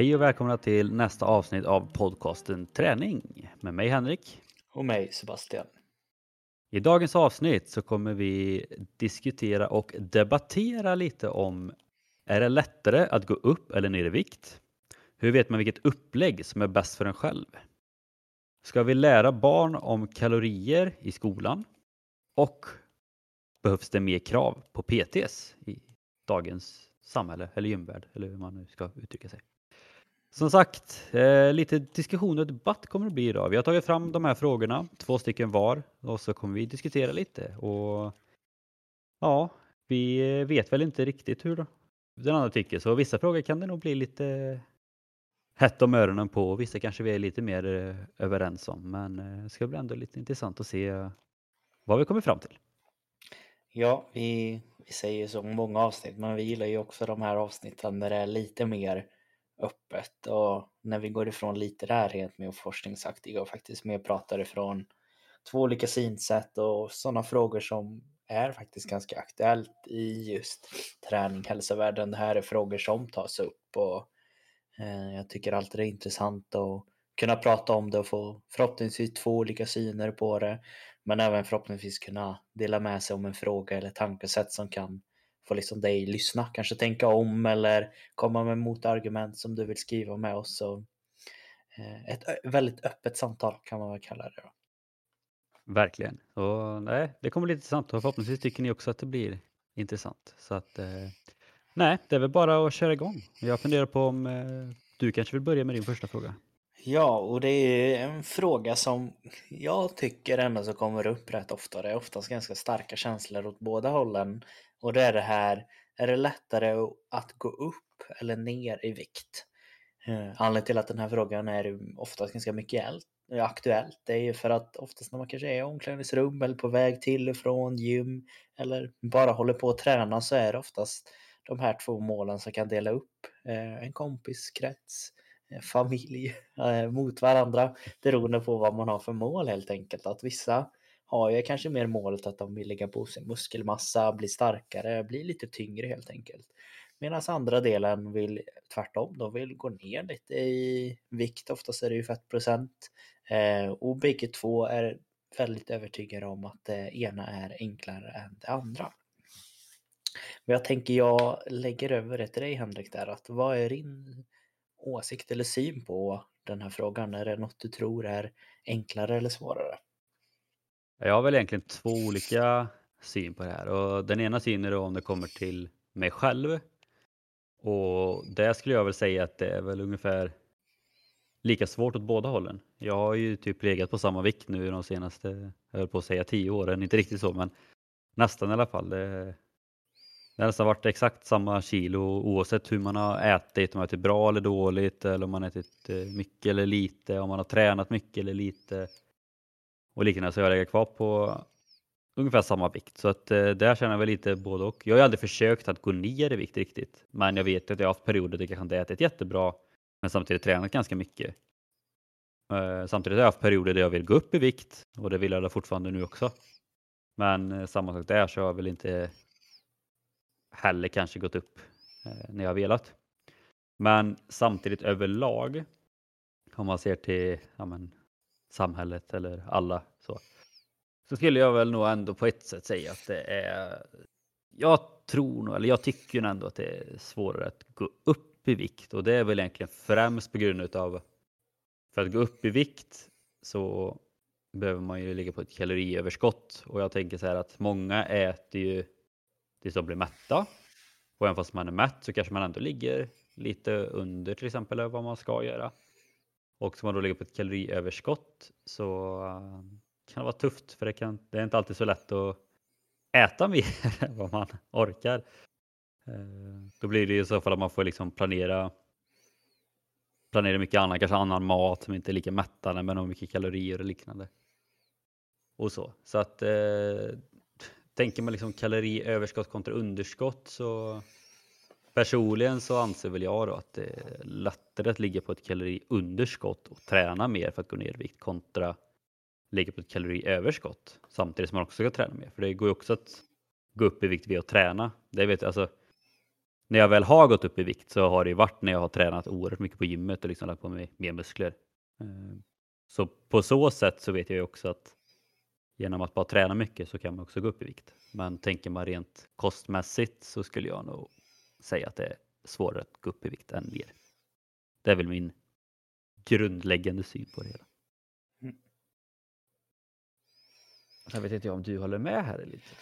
Hej och välkomna till nästa avsnitt av podcasten Träning med mig Henrik. Och mig Sebastian. I dagens avsnitt så kommer vi diskutera och debattera lite om är det lättare att gå upp eller ner i vikt? Hur vet man vilket upplägg som är bäst för en själv? Ska vi lära barn om kalorier i skolan? Och behövs det mer krav på PTs i dagens samhälle eller gymvärld eller hur man nu ska uttrycka sig? Som sagt, eh, lite diskussion och debatt kommer det bli idag. Vi har tagit fram de här frågorna, två stycken var, och så kommer vi diskutera lite. Och ja, vi vet väl inte riktigt hur den andra tycker, så vissa frågor kan det nog bli lite hett om öronen på och vissa kanske vi är lite mer eh, överens om. Men eh, det ska bli ändå lite intressant att se eh, vad vi kommer fram till. Ja, vi, vi säger så många avsnitt, men vi gillar ju också de här avsnitten där det är lite mer öppet och när vi går ifrån lite med forskningsaktiga och faktiskt mer pratar ifrån två olika synsätt och sådana frågor som är faktiskt ganska aktuellt i just träning, hälsovärlden. Det här är frågor som tas upp och eh, jag tycker alltid det är intressant att kunna prata om det och få förhoppningsvis två olika syner på det. Men även förhoppningsvis kunna dela med sig om en fråga eller tankesätt som kan få liksom dig lyssna, kanske tänka om eller komma med motargument som du vill skriva med oss. Så, eh, ett väldigt öppet samtal kan man väl kalla det. Då. Verkligen. Och, nej, det kommer bli intressant och förhoppningsvis tycker ni också att det blir intressant. Så att, eh, nej, det är väl bara att köra igång. Jag funderar på om eh, du kanske vill börja med din första fråga. Ja, och det är en fråga som jag tycker ändå så kommer upp rätt ofta. Det är oftast ganska starka känslor åt båda hållen. Och det är det här, är det lättare att gå upp eller ner i vikt? Anledningen till att den här frågan är oftast ganska mycket aktuellt det är ju för att oftast när man kanske är i omklädningsrum eller på väg till och från gym eller bara håller på att träna så är det oftast de här två målen som kan dela upp eh, en kompiskrets Eh, familj eh, mot varandra beroende på vad man har för mål helt enkelt. Att vissa har jag kanske mer målet att de vill lägga på sig muskelmassa, bli starkare, bli lite tyngre helt enkelt. Medan andra delen vill tvärtom, de vill gå ner lite i vikt, oftast är det ju fettprocent. Eh, och bägge två är väldigt övertygade om att det ena är enklare än det andra. Men jag tänker jag lägger över det till dig Henrik där, att vad är din åsikt eller syn på den här frågan? Är det något du tror är enklare eller svårare? Jag har väl egentligen två olika syn på det här och den ena synen är om det kommer till mig själv. Och där skulle jag väl säga att det är väl ungefär lika svårt åt båda hållen. Jag har ju typ legat på samma vikt nu de senaste, jag höll på att säga tio åren, inte riktigt så men nästan i alla fall. Det, det har nästan varit exakt samma kilo oavsett hur man har ätit, om man har ätit bra eller dåligt eller om man har ätit eh, mycket eller lite, om man har tränat mycket eller lite och liknande så jag lägger kvar på ungefär samma vikt. Så att eh, där känner jag väl lite både och. Jag har aldrig försökt att gå ner i vikt riktigt, men jag vet att jag har haft perioder där jag kanske inte ätit jättebra, men samtidigt tränat ganska mycket. Eh, samtidigt har jag haft perioder där jag vill gå upp i vikt och det vill jag fortfarande nu också. Men eh, samma sak där så har jag väl inte heller kanske gått upp eh, när jag velat. Men samtidigt överlag, om man ser till ja, men, samhället eller alla så, så skulle jag väl nog ändå på ett sätt säga att det är, jag tror nog, eller jag tycker ändå att det är svårare att gå upp i vikt och det är väl egentligen främst på grund av för att gå upp i vikt så behöver man ju ligga på ett kaloriöverskott och jag tänker så här att många äter ju tills de blir mätta. Och även fast man är mätt så kanske man ändå ligger lite under till exempel vad man ska göra. Och ska man då ligga på ett kaloriöverskott så eh, kan det vara tufft för det, kan, det är inte alltid så lätt att äta mer än vad man orkar. Eh, då blir det i så fall att man får liksom planera planera mycket annat, kanske annan mat som inte är lika mättande men har mycket kalorier och liknande. Och så. Så att eh, tänker man liksom kaloriöverskott kontra underskott så personligen så anser väl jag då att det är lättare att ligga på ett kaloriunderskott och träna mer för att gå ner i vikt kontra ligga på ett kaloriöverskott samtidigt som man också ska träna mer. För det går ju också att gå upp i vikt via att träna. Det vet jag, alltså, när jag väl har gått upp i vikt så har det varit när jag har tränat oerhört mycket på gymmet och liksom lagt på mig mer muskler. Ehm, så på så sätt så vet jag ju också att genom att bara träna mycket så kan man också gå upp i vikt. Men tänker man rent kostmässigt så skulle jag nog säga att det är svårare att gå upp i vikt än ner. Det är väl min grundläggande syn på det hela. Mm. Jag vet inte om du håller med här lite.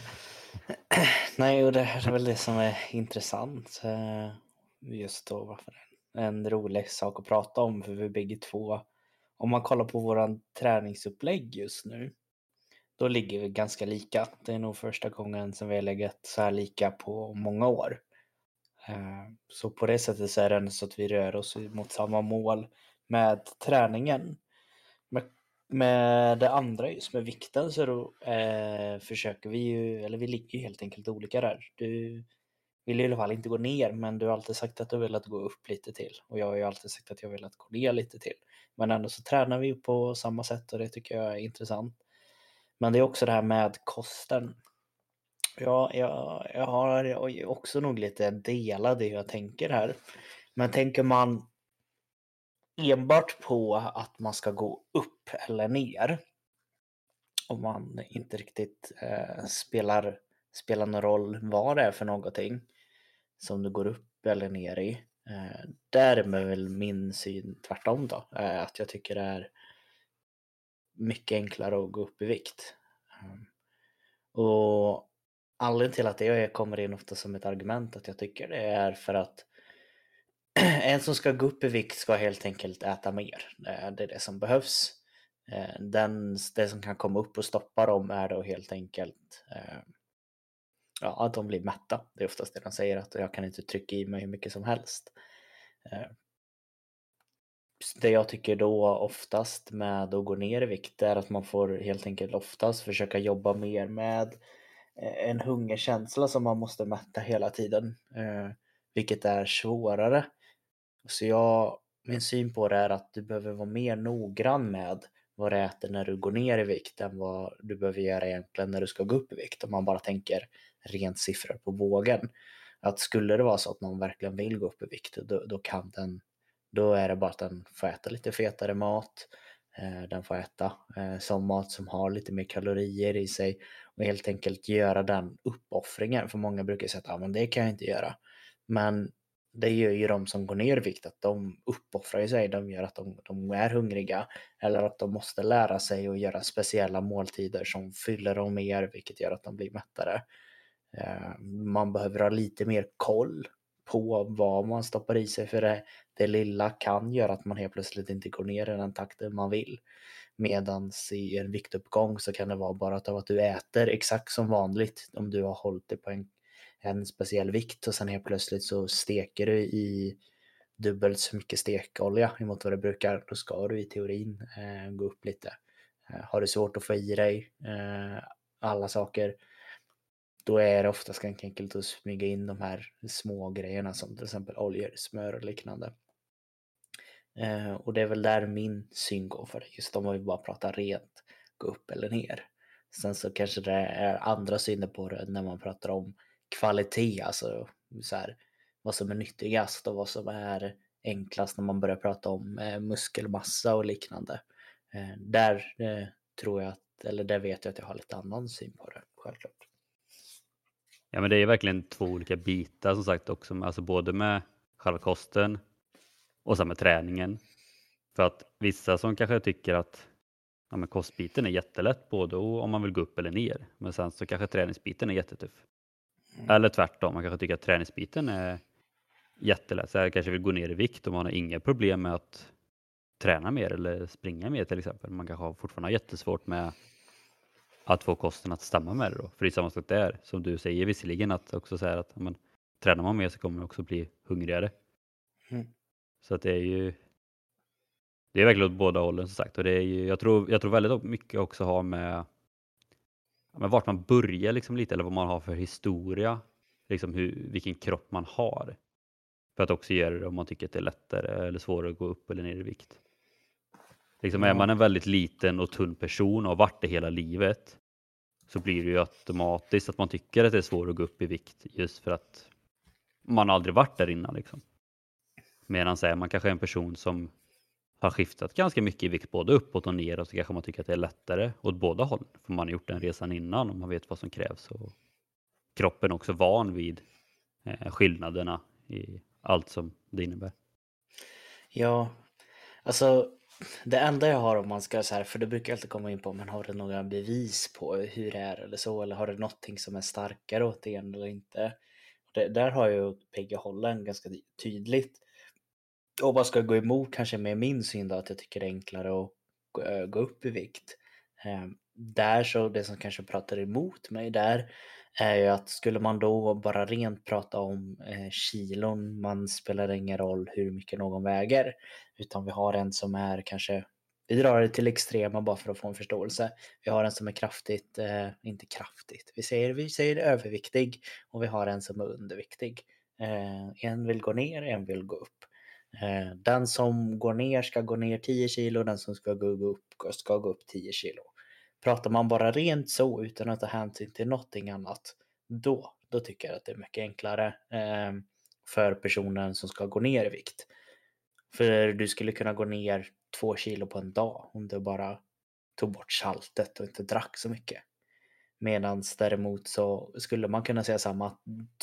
Nej, och det här är väl det som är intressant. Eh, just då varför en rolig sak att prata om för vi bägge två. Om man kollar på våran träningsupplägg just nu. Då ligger vi ganska lika. Det är nog första gången som vi har legat så här lika på många år. Eh, så på det sättet så är det ändå så att vi rör oss mot samma mål med träningen. Med, med det andra just med vikten så då, eh, försöker vi ju, eller vi ligger ju helt enkelt olika där. Du vill i alla fall inte gå ner men du har alltid sagt att du vill att gå upp lite till och jag har ju alltid sagt att jag vill att gå ner lite till. Men ändå så tränar vi på samma sätt och det tycker jag är intressant. Men det är också det här med kosten. Ja, jag, jag har också nog lite delade hur jag tänker här. Men tänker man enbart på att man ska gå upp eller ner om man inte riktigt eh, spelar, spelar någon roll vad det är för någonting som du går upp eller ner i. Eh, där är väl min syn tvärtom då, eh, att jag tycker det är mycket enklare att gå upp i vikt. Ehm, och anledningen till att det kommer in ofta som ett argument att jag tycker det är för att en som ska gå upp i vikt ska helt enkelt äta mer. Eh, det är det som behövs. Eh, den, det som kan komma upp och stoppa dem är då helt enkelt eh, ja, att de blir mätta. Det är oftast det de säger att jag kan inte trycka i mig hur mycket som helst. Det jag tycker då oftast med att gå ner i vikt är att man får helt enkelt oftast försöka jobba mer med Eh, en hungerkänsla som man måste mätta hela tiden, eh, vilket är svårare så jag, min syn på det är att du behöver vara mer noggrann med vad du äter när du går ner i vikt än vad du behöver göra egentligen när du ska gå upp i vikt. Om man bara tänker rent siffror på vågen. Att skulle det vara så att någon verkligen vill gå upp i vikt, då, då kan den, då är det bara att den får äta lite fetare mat. Eh, den får äta eh, som mat som har lite mer kalorier i sig och helt enkelt göra den uppoffringen. För många brukar säga att ah, men det kan jag inte göra. Men det gör ju de som går ner i vikt, att de uppoffrar sig, de gör att de, de, är hungriga eller att de måste lära sig att göra speciella måltider som fyller dem mer, vilket gör att de blir mättare. Eh, man behöver ha lite mer koll på vad man stoppar i sig för det, det lilla kan göra att man helt plötsligt inte går ner i den takten man vill. Medans i en viktuppgång så kan det vara bara att du äter exakt som vanligt om du har hållit dig på en en speciell vikt och sen helt plötsligt så steker du i dubbelt så mycket stekolja emot vad du brukar, då ska du i teorin eh, gå upp lite. Eh, har du svårt att få i dig eh, alla saker, då är det oftast ganska enkelt att smyga in de här små grejerna som till exempel oljor, smör och liknande. Eh, och det är väl där min syn går för det, just om vi bara pratar rent, gå upp eller ner. Sen så kanske det är andra syner på det när man pratar om kvalitet, alltså så här, vad som är nyttigast och vad som är enklast när man börjar prata om eh, muskelmassa och liknande. Eh, där eh, tror jag att, eller där vet jag att jag har lite annan syn på det, självklart. Ja men det är verkligen två olika bitar som sagt också, alltså både med själva kosten och sen med träningen. För att vissa som kanske tycker att ja, men kostbiten är jättelätt både om man vill gå upp eller ner, men sen så kanske träningsbiten är jättetuff. Mm. Eller tvärtom, man kanske tycker att träningsbiten är jättelätt. Så jag kanske vill gå ner i vikt och man har inga problem med att träna mer eller springa mer till exempel. Man kanske fortfarande har jättesvårt med att få kosten att stämma med det då. För det är samma sak där, som du säger visserligen att också säga att men, tränar man mer så kommer man också bli hungrigare. Mm. Så att det är ju det är verkligen åt båda hållen som sagt och det är ju, jag tror, jag tror väldigt mycket också har med men vart man börjar liksom lite eller vad man har för historia, liksom hur, vilken kropp man har. För att också göra det om man tycker att det är lättare eller svårare att gå upp eller ner i vikt. Liksom Är man en väldigt liten och tunn person och har varit det hela livet så blir det ju automatiskt att man tycker att det är svårt att gå upp i vikt just för att man aldrig varit där innan. Liksom. Medan är man kanske en person som har skiftat ganska mycket i vikt både uppåt och neråt så kanske man tycker att det är lättare åt båda håll. För man har gjort den resan innan och man vet vad som krävs. Och kroppen är också van vid eh, skillnaderna i allt som det innebär. Ja, alltså det enda jag har om man ska så här, för det brukar alltid komma in på, men har du några bevis på hur det är eller så, eller har du någonting som är starkare åt det ena eller inte? Det, där har jag åt bägge hållen ganska tydligt. Och vad ska gå emot kanske med min syn då, att jag tycker det är enklare att gå, eh, gå upp i vikt. Eh, där så, det som kanske pratar emot mig där är ju att skulle man då bara rent prata om eh, kilon, man spelar ingen roll hur mycket någon väger, utan vi har en som är kanske, vi drar det till extrema bara för att få en förståelse. Vi har en som är kraftigt, eh, inte kraftigt, vi säger, vi säger överviktig och vi har en som är underviktig. Eh, en vill gå ner, en vill gå upp. Eh, den som går ner ska gå ner 10 kilo, den som ska gå upp ska gå upp 10 kilo. Pratar man bara rent så utan att ta hänsyn till någonting annat, då, då tycker jag att det är mycket enklare ehm, för personen som ska gå ner i vikt. För du skulle kunna gå ner två kilo på en dag om du bara tog bort saltet och inte drack så mycket. Medan däremot så skulle man kunna säga samma,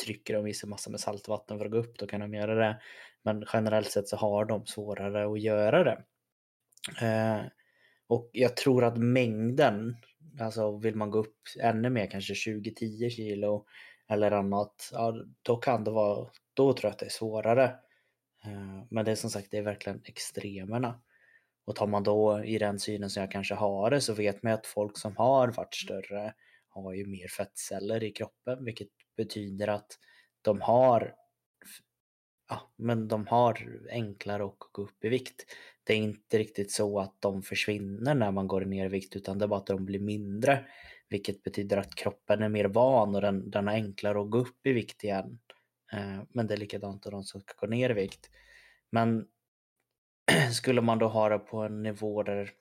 trycker de i sig massa med saltvatten för att gå upp, då kan de göra det. Men generellt sett så har de svårare att göra det. Eh, och jag tror att mängden, alltså vill man gå upp ännu mer, kanske 20-10 kilo eller annat, ja, då kan det vara, då tror jag att det är svårare. Eh, men det är som sagt, det är verkligen extremerna. Och tar man då i den synen som jag kanske har det så vet man att folk som har varit större har ju mer fettceller i kroppen, vilket betyder att de har ja, men de har enklare att gå upp i vikt. Det är inte riktigt så att de försvinner när man går ner i vikt utan det är bara att de blir mindre. Vilket betyder att kroppen är mer van och den, den har enklare att gå upp i vikt igen. Eh, men det är likadant för de som ska gå ner i vikt. Men skulle man då ha det på en nivå där,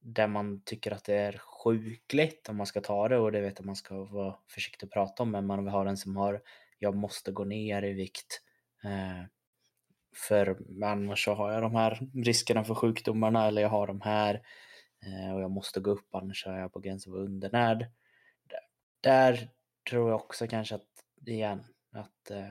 där man tycker att det är sjukligt om man ska ta det och det vet jag man ska vara försiktig att prata om men man vill ha den som har jag måste gå ner i vikt Eh, för annars så har jag de här riskerna för sjukdomarna eller jag har de här eh, och jag måste gå upp annars är jag på gränsen för undernärd. Där tror jag också kanske att, igen, att eh,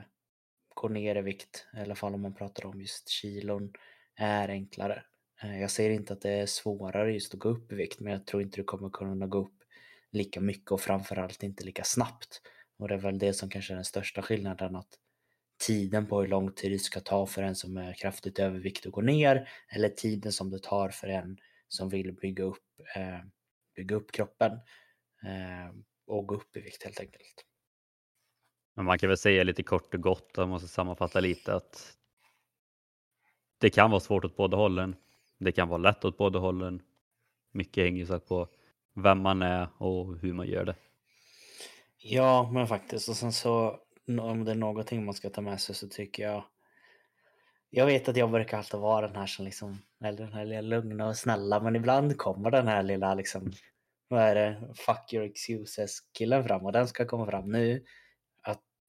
gå ner i vikt, i alla fall om man pratar om just kilon, är enklare. Eh, jag säger inte att det är svårare just att gå upp i vikt, men jag tror inte du kommer kunna gå upp lika mycket och framförallt inte lika snabbt. Och det är väl det som kanske är den största skillnaden, att tiden på hur lång tid det ska ta för en som är kraftigt överviktig att gå ner eller tiden som det tar för en som vill bygga upp, eh, bygga upp kroppen eh, och gå upp i vikt helt enkelt. Men man kan väl säga lite kort och gott, om man måste sammanfatta lite att det kan vara svårt åt båda hållen. Det kan vara lätt åt båda hållen. Mycket hänger så på vem man är och hur man gör det. Ja, men faktiskt. Och sen så om det är någonting man ska ta med sig så tycker jag jag vet att jag brukar alltid vara den här som liksom, eller den här lilla lugna och snälla, men ibland kommer den här lilla liksom, vad är det, fuck your excuses killen fram och den ska komma fram nu.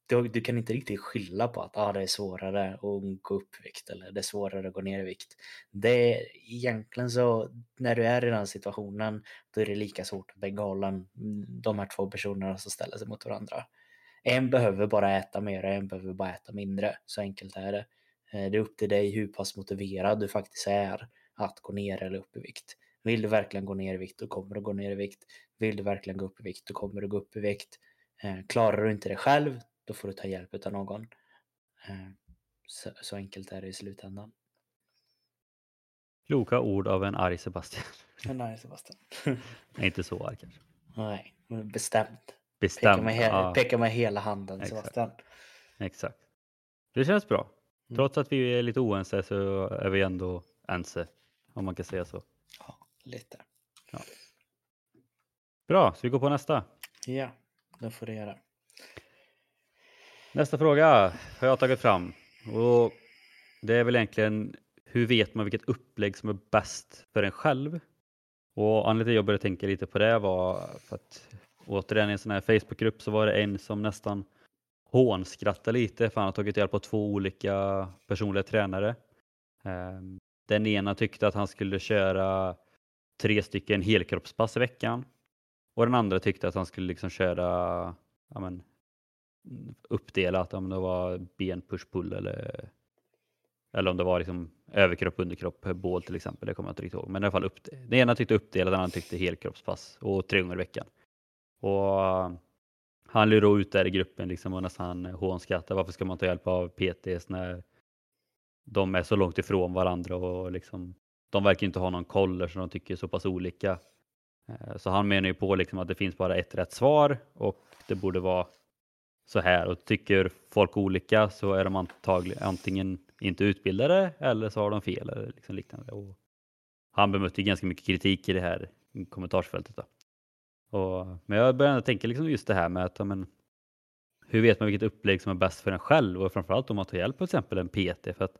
Du, du kan inte riktigt skylla på att ah, det är svårare att gå upp i vikt eller det är svårare att gå ner i vikt. Det är egentligen så, när du är i den situationen, då är det lika svårt att bägge hållen, de här två personerna som ställer sig mot varandra. En behöver bara äta mer och en behöver bara äta mindre. Så enkelt är det. Eh, det är upp till dig hur pass motiverad du faktiskt är att gå ner eller upp i vikt. Vill du verkligen gå ner i vikt, då kommer du gå ner i vikt. Vill du verkligen gå upp i vikt, då kommer du gå upp i vikt. Eh, klarar du inte det själv, då får du ta hjälp av någon. Eh, så, så enkelt är det i slutändan. Kloka ord av en arg Sebastian. En arg Sebastian. inte så arg kanske. Nej, bestämt. Bestämt. Pekar med, he ja. pekar med hela handen Exakt. Sebastian. Exakt. Det känns bra. Mm. Trots att vi är lite oense så är vi ändå ense. Om man kan säga så. Ja, lite. Ja. Bra, så vi går på nästa. Ja, det får du göra. Nästa fråga har jag tagit fram. Och det är väl egentligen hur vet man vilket upplägg som är bäst för en själv? Och anledningen till att jag började tänka lite på det var för att återigen i en sån här Facebookgrupp så var det en som nästan hånskrattade lite för han har tagit hjälp av två olika personliga tränare. Ehm, den ena tyckte att han skulle köra tre stycken helkroppspass i veckan och den andra tyckte att han skulle liksom köra ja men, uppdelat, om det var ben, push, pull eller, eller om det var liksom överkropp, underkropp, bål till exempel. Det kommer jag inte riktigt ihåg. Men i alla fall upp, den ena tyckte uppdelat, den andra tyckte helkroppspass och tre gånger i veckan. Och eh, han lurade ut där i gruppen liksom och nästan hånskrattade. Varför ska man ta hjälp av PTs när de är så långt ifrån varandra och liksom, de verkar inte ha någon koll som de tycker så pass olika. Eh, så han menar ju på liksom att det finns bara ett rätt svar och det borde vara så här och tycker folk olika så är de antagligen antingen inte utbildade eller så har de fel eller liksom liknande. Och han bemötte ganska mycket kritik i det här kommentarsfältet. Då. Och, men jag började tänka liksom just det här med att men, hur vet man vilket upplägg som är bäst för en själv och framförallt om man tar hjälp av till exempel en PT för att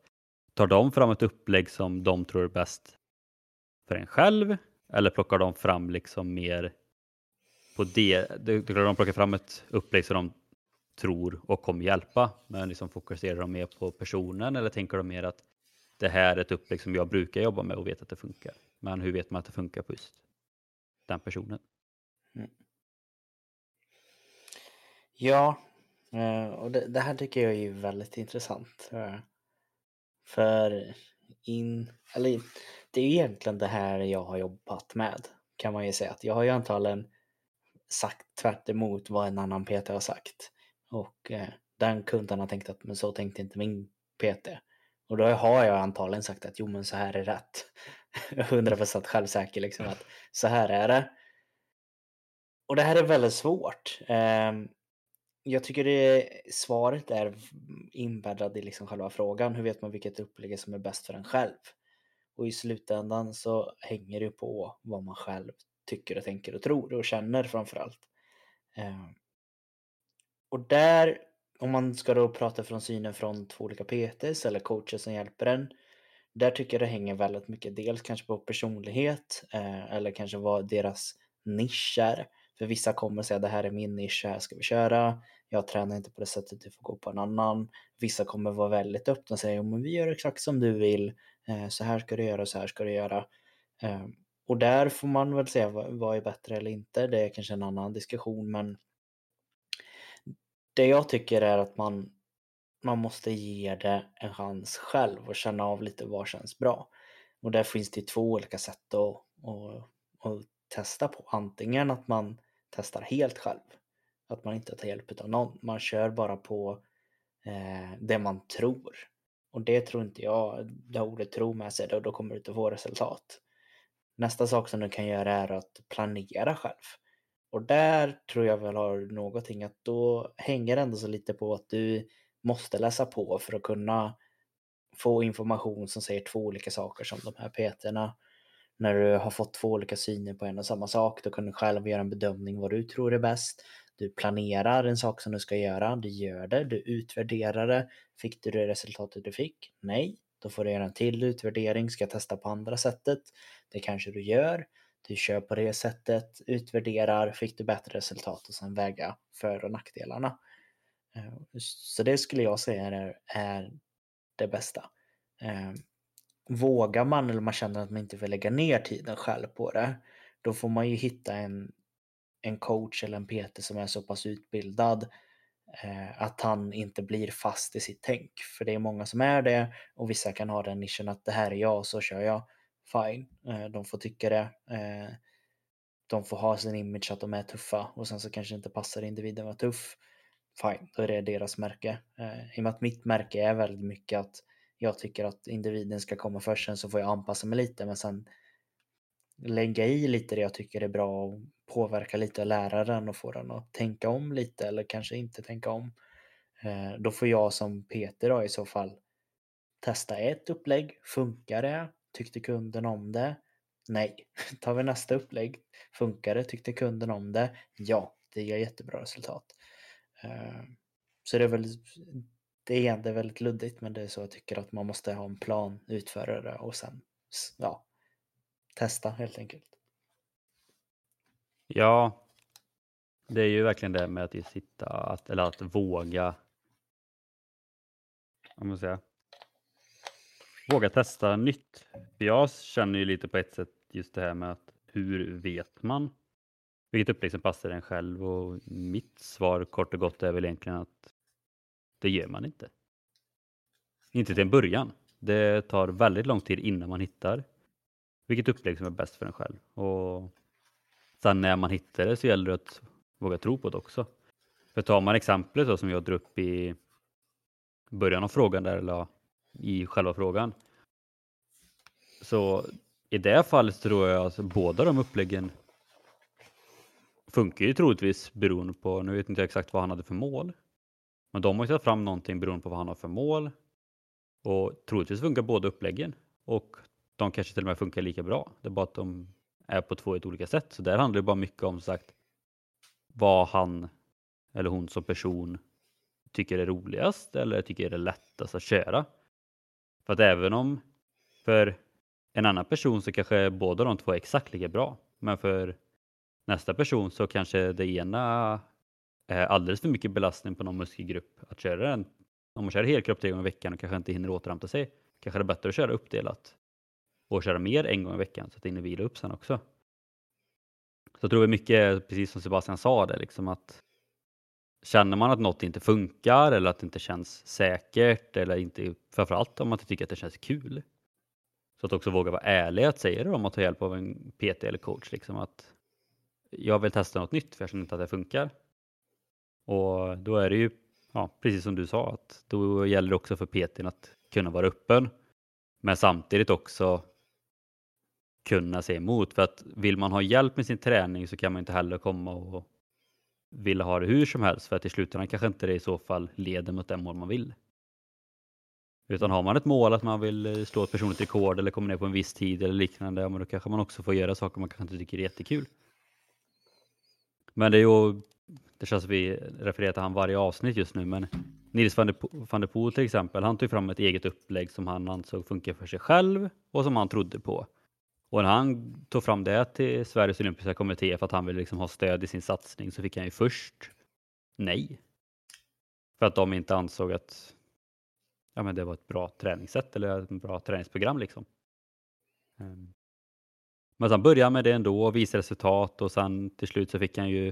tar de fram ett upplägg som de tror är bäst för en själv eller plockar de fram liksom mer på det, de plockar fram ett upplägg som de tror och kommer hjälpa men liksom fokuserar de mer på personen eller tänker de mer att det här är ett upplägg som jag brukar jobba med och vet att det funkar. Men hur vet man att det funkar på just den personen? Mm. Ja, eh, och det, det, här tycker jag är väldigt intressant. Eh, för in, eller det är egentligen det här jag har jobbat med kan man ju säga. att Jag har ju antagligen sagt tvärt vad en annan PT har sagt. Och eh, den kunden har tänkt att men så tänkte inte min PT. Och då har jag antagligen sagt att jo men så här är rätt. 100% självsäker liksom att så här är det. Och det här är väldigt svårt. Eh, jag tycker det svaret är inbäddad i liksom själva frågan. Hur vet man vilket upplägg som är bäst för en själv? Och i slutändan så hänger det på vad man själv tycker och tänker och tror och känner framförallt. Ehm, och där, om man ska då prata från synen från två olika PTs eller coacher som hjälper en. Där tycker jag det hänger väldigt mycket, dels kanske på personlighet eh, eller kanske vad deras nisch är. För vissa kommer säga det här är min nisch, här ska vi köra. Jag tränar inte på det sättet, du får gå på en annan. Vissa kommer vara väldigt öppna och säga men vi gör exakt som du vill. Eh, så här ska du göra, så här ska du göra. Eh, och där får man väl säga vad är bättre eller inte. Det är kanske en annan diskussion men det jag tycker är att man, man måste ge det en chans själv och känna av lite vad känns bra. Och där finns det två olika sätt att, att, att testa på. Antingen att man testar helt själv, att man inte tar hjälp av någon. Man kör bara på eh, det man tror. Och det tror inte jag, det ordet tro med sig, då, då kommer du inte få resultat. Nästa sak som du kan göra är att planera själv. Och där tror jag väl har någonting att då hänger det ändå så lite på att du måste läsa på för att kunna få information som säger två olika saker som de här PTerna. När du har fått två olika syner på en och samma sak, då kan du själv göra en bedömning vad du tror är bäst. Du planerar en sak som du ska göra, du gör det, du utvärderar det. Fick du det resultatet du fick? Nej. Då får du göra en till utvärdering, ska jag testa på andra sättet? Det kanske du gör. Du kör på det sättet, utvärderar, fick du bättre resultat och sen väga för och nackdelarna. Eh, så det skulle jag säga är, är det bästa. Eh, vågar man eller man känner att man inte vill lägga ner tiden själv på det, då får man ju hitta en, en coach eller en PT som är så pass utbildad eh, att han inte blir fast i sitt tänk. För det är många som är det och vissa kan ha den nischen att det här är jag, och så kör jag fine. Eh, de får tycka det. Eh, de får ha sin image att de är tuffa och sen så kanske inte passar individen att vara tuff. Fine, då är det deras märke. Eh, I och med att mitt märke är väldigt mycket att jag tycker att individen ska komma först, sen så får jag anpassa mig lite men sen lägga i lite det jag tycker är bra och påverka lite läraren och få den att tänka om lite eller kanske inte tänka om. Eh, då får jag som Peter då i så fall testa ett upplägg. Funkar det? Tyckte kunden om det? Nej. Tar vi nästa upplägg. Funkar det? Tyckte kunden om det? Ja, det ger jättebra resultat. Eh, så det är väl det är, egentligen väldigt luddigt men det är så jag tycker att man måste ha en plan, utföra det och sen ja, testa helt enkelt. Ja, Det är ju verkligen det med att sitta, att, eller att våga. Om man säga. Våga testa nytt. För jag känner ju lite på ett sätt just det här med att hur vet man vilket upplägg som passar en själv? Och mitt svar kort och gott är väl egentligen att det gör man inte. Inte till en början. Det tar väldigt lång tid innan man hittar vilket upplägg som är bäst för en själv. Och sen när man hittar det så gäller det att våga tro på det också. För tar man exemplet då, som jag drog upp i början av frågan där, eller i själva frågan. Så i det fallet tror jag att båda de uppläggen funkar ju troligtvis beroende på, nu vet inte jag exakt vad han hade för mål. Men de har ju tagit fram någonting beroende på vad han har för mål. Och troligtvis funkar båda uppläggen. Och de kanske till och med funkar lika bra. Det är bara att de är på två helt olika sätt. Så där handlar det bara mycket om sagt vad han eller hon som person tycker är roligast eller tycker är lättast att köra. För att även om för en annan person så kanske båda de två är exakt lika bra. Men för nästa person så kanske det ena är alldeles för mycket belastning på någon muskelgrupp att köra den. Om man kör helkropp tre gånger i veckan och kanske inte hinner återhämta sig kanske det är bättre att köra uppdelat och köra mer en gång i veckan så att det hinner vila upp sen också. Så jag tror vi mycket, precis som Sebastian sa, det, liksom att känner man att något inte funkar eller att det inte känns säkert eller inte, framförallt om man inte tycker att det känns kul. Så att också våga vara ärlig att säga det om att ta hjälp av en PT eller coach. Liksom att jag vill testa något nytt för jag känner inte att det funkar. Och då är det ju, ja, precis som du sa, att då gäller det också för PTn att kunna vara öppen. Men samtidigt också kunna se emot. För att vill man ha hjälp med sin träning så kan man inte heller komma och vill ha det hur som helst. För att i slutändan kanske inte det i så fall leder mot det mål man vill. Utan har man ett mål att man vill eh, slå ett personligt rekord eller komma ner på en viss tid eller liknande, ja, men då kanske man också får göra saker man kanske inte tycker är jättekul. Men det är ju, det känns som vi refererar till han varje avsnitt just nu, men Nils van der Poel till exempel, han tog fram ett eget upplägg som han ansåg funkar för sig själv och som han trodde på. Och när han tog fram det till Sveriges olympiska kommitté för att han ville liksom ha stöd i sin satsning så fick han ju först nej. För att de inte ansåg att ja, men det var ett bra träningssätt eller ett bra träningsprogram. Liksom. Ehm. Men sen började han med det ändå och visade resultat och sen till slut så fick han ju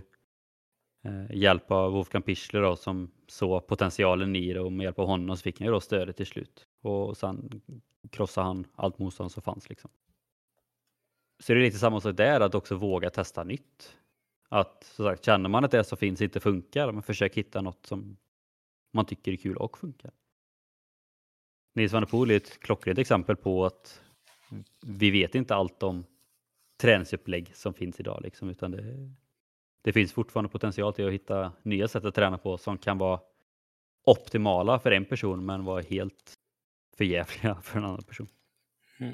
eh, hjälp av Wolfgang Pichler då, som såg potentialen i det och med hjälp av honom så fick han ju då stödet till slut. Och sen krossade han allt motstånd som fanns. Liksom. Så det är lite samma sak där, att också våga testa nytt. Att så sagt, känner man att det som finns inte funkar, men försök hitta något som man tycker är kul och funkar. Nils van der Poel är ett klockrent exempel på att vi vet inte allt om träningsupplägg som finns idag, liksom, utan det, det finns fortfarande potential till att hitta nya sätt att träna på som kan vara optimala för en person men vara helt förjävliga för en annan person. Mm.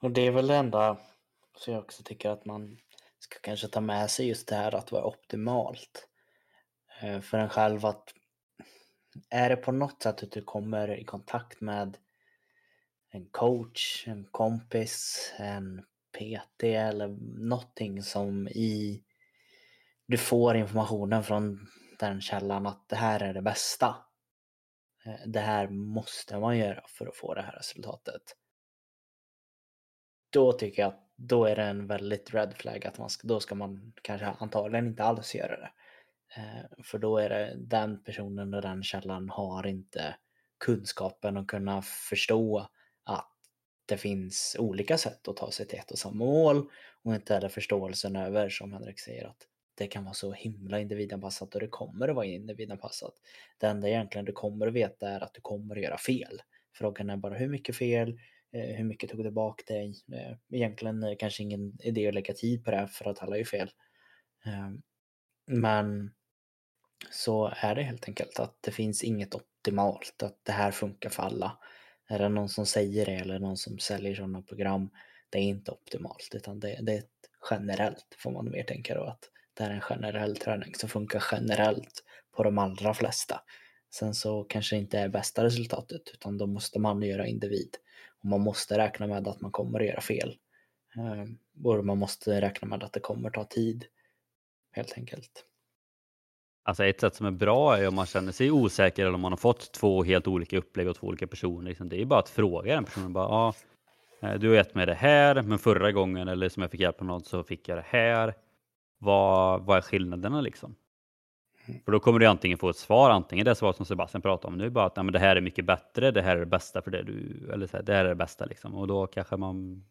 Och det är väl det enda som jag också tycker att man ska kanske ta med sig just det här att vara optimalt. Eh, för en själv att är det på något sätt att du kommer i kontakt med en coach, en kompis, en PT eller någonting som i du får informationen från den källan att det här är det bästa. Eh, det här måste man göra för att få det här resultatet då tycker jag att då är det en väldigt red flag att man ska, då ska man kanske antagligen inte alls göra det. Eh, för då är det den personen och den källan har inte kunskapen att kunna förstå att det finns olika sätt att ta sig till ett och samma mål och inte heller förståelsen över, som Henrik säger, att det kan vara så himla individanpassat och det kommer att vara individanpassat. Det enda egentligen du kommer att veta är att du kommer att göra fel. Frågan är bara hur mycket fel, Eh, hur mycket tog det bak dig? Eh, egentligen är det kanske ingen idé att lägga tid på det för att alla är fel. Ehm, men så är det helt enkelt att det finns inget optimalt, att det här funkar för alla. Är det någon som säger det eller någon som säljer sådana program, det är inte optimalt utan det, det är generellt får man mer tänka då att det är en generell träning som funkar generellt på de allra flesta. Sen så kanske det inte är bästa resultatet utan då måste man göra individ och man måste räkna med att man kommer att göra fel. Ehm, och man måste räkna med att det kommer ta tid. helt enkelt. Alltså ett sätt som är bra är om man känner sig osäker eller om man har fått två helt olika upplägg och två olika personer. Liksom. Det är bara att fråga den personen. Bara, ah, du har gett mig det här, men förra gången eller som jag fick hjälp av något så fick jag det här. Vad, vad är skillnaderna liksom? Mm. För då kommer du antingen få ett svar, antingen det svar som Sebastian pratade om nu, bara att men det här är mycket bättre, det här är det bästa för det du, eller så här, det här är det bästa liksom. Och då kanske man,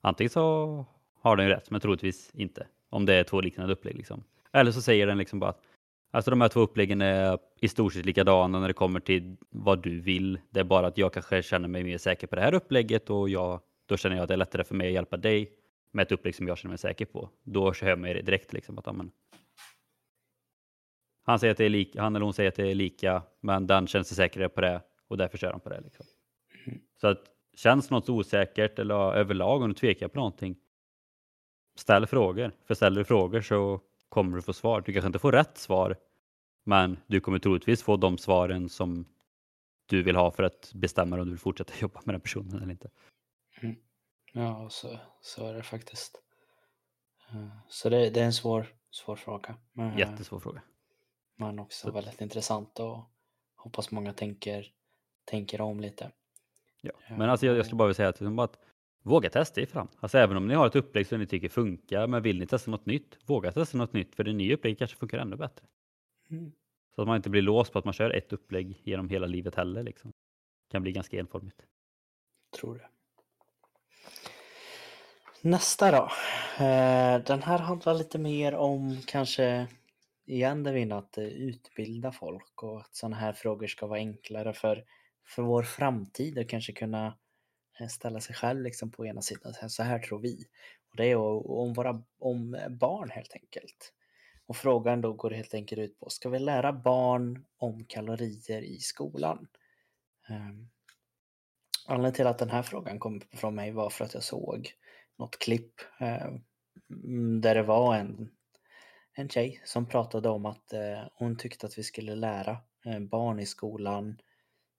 antingen så har den ju rätt, men troligtvis inte. Om det är två liknande upplägg liksom. Eller så säger den liksom bara att Alltså de här två uppläggen är i stort sett likadana när det kommer till vad du vill. Det är bara att jag kanske känner mig mer säker på det här upplägget och jag, då känner jag att det är lättare för mig att hjälpa dig med ett upplägg som jag känner mig säker på. Då hör man det direkt liksom att amen. Han, säger att det är lika, han eller hon säger att det är lika, men den känner sig säkrare på det och därför kör han på det. Liksom. Mm. Så att känns något osäkert eller överlag om du tvekar på någonting, ställ frågor. För ställer du frågor så kommer du få svar. Du kanske inte får rätt svar, men du kommer troligtvis få de svaren som du vill ha för att bestämma om du vill fortsätta jobba med den personen eller inte. Mm. Ja, så, så är det faktiskt. Eh, så det, det är en svår, svår fråga. Men, Jättesvår fråga. Men också så. väldigt intressant och hoppas många tänker, tänker om lite. Ja, men alltså jag, jag skulle bara vilja säga att, liksom att Våga testa er fram. Alltså även om ni har ett upplägg som ni tycker funkar, men vill ni testa något nytt, våga testa något nytt för det nya upplägget kanske funkar ännu bättre. Mm. Så att man inte blir låst på att man kör ett upplägg genom hela livet heller. Liksom. Det kan bli ganska enformigt. Tror det. Nästa då. Eh, den här handlar lite mer om kanske igen det vi att eh, utbilda folk och att sådana här frågor ska vara enklare för, för vår framtid och kanske kunna eh, ställa sig själv liksom på ena sidan. Så här tror vi. Och det är om, våra, om eh, barn helt enkelt. Och frågan då går helt enkelt ut på, ska vi lära barn om kalorier i skolan? Um, anledningen till att den här frågan kom från mig var för att jag såg något klipp där det var en, en tjej som pratade om att eh, hon tyckte att vi skulle lära eh, barn i skolan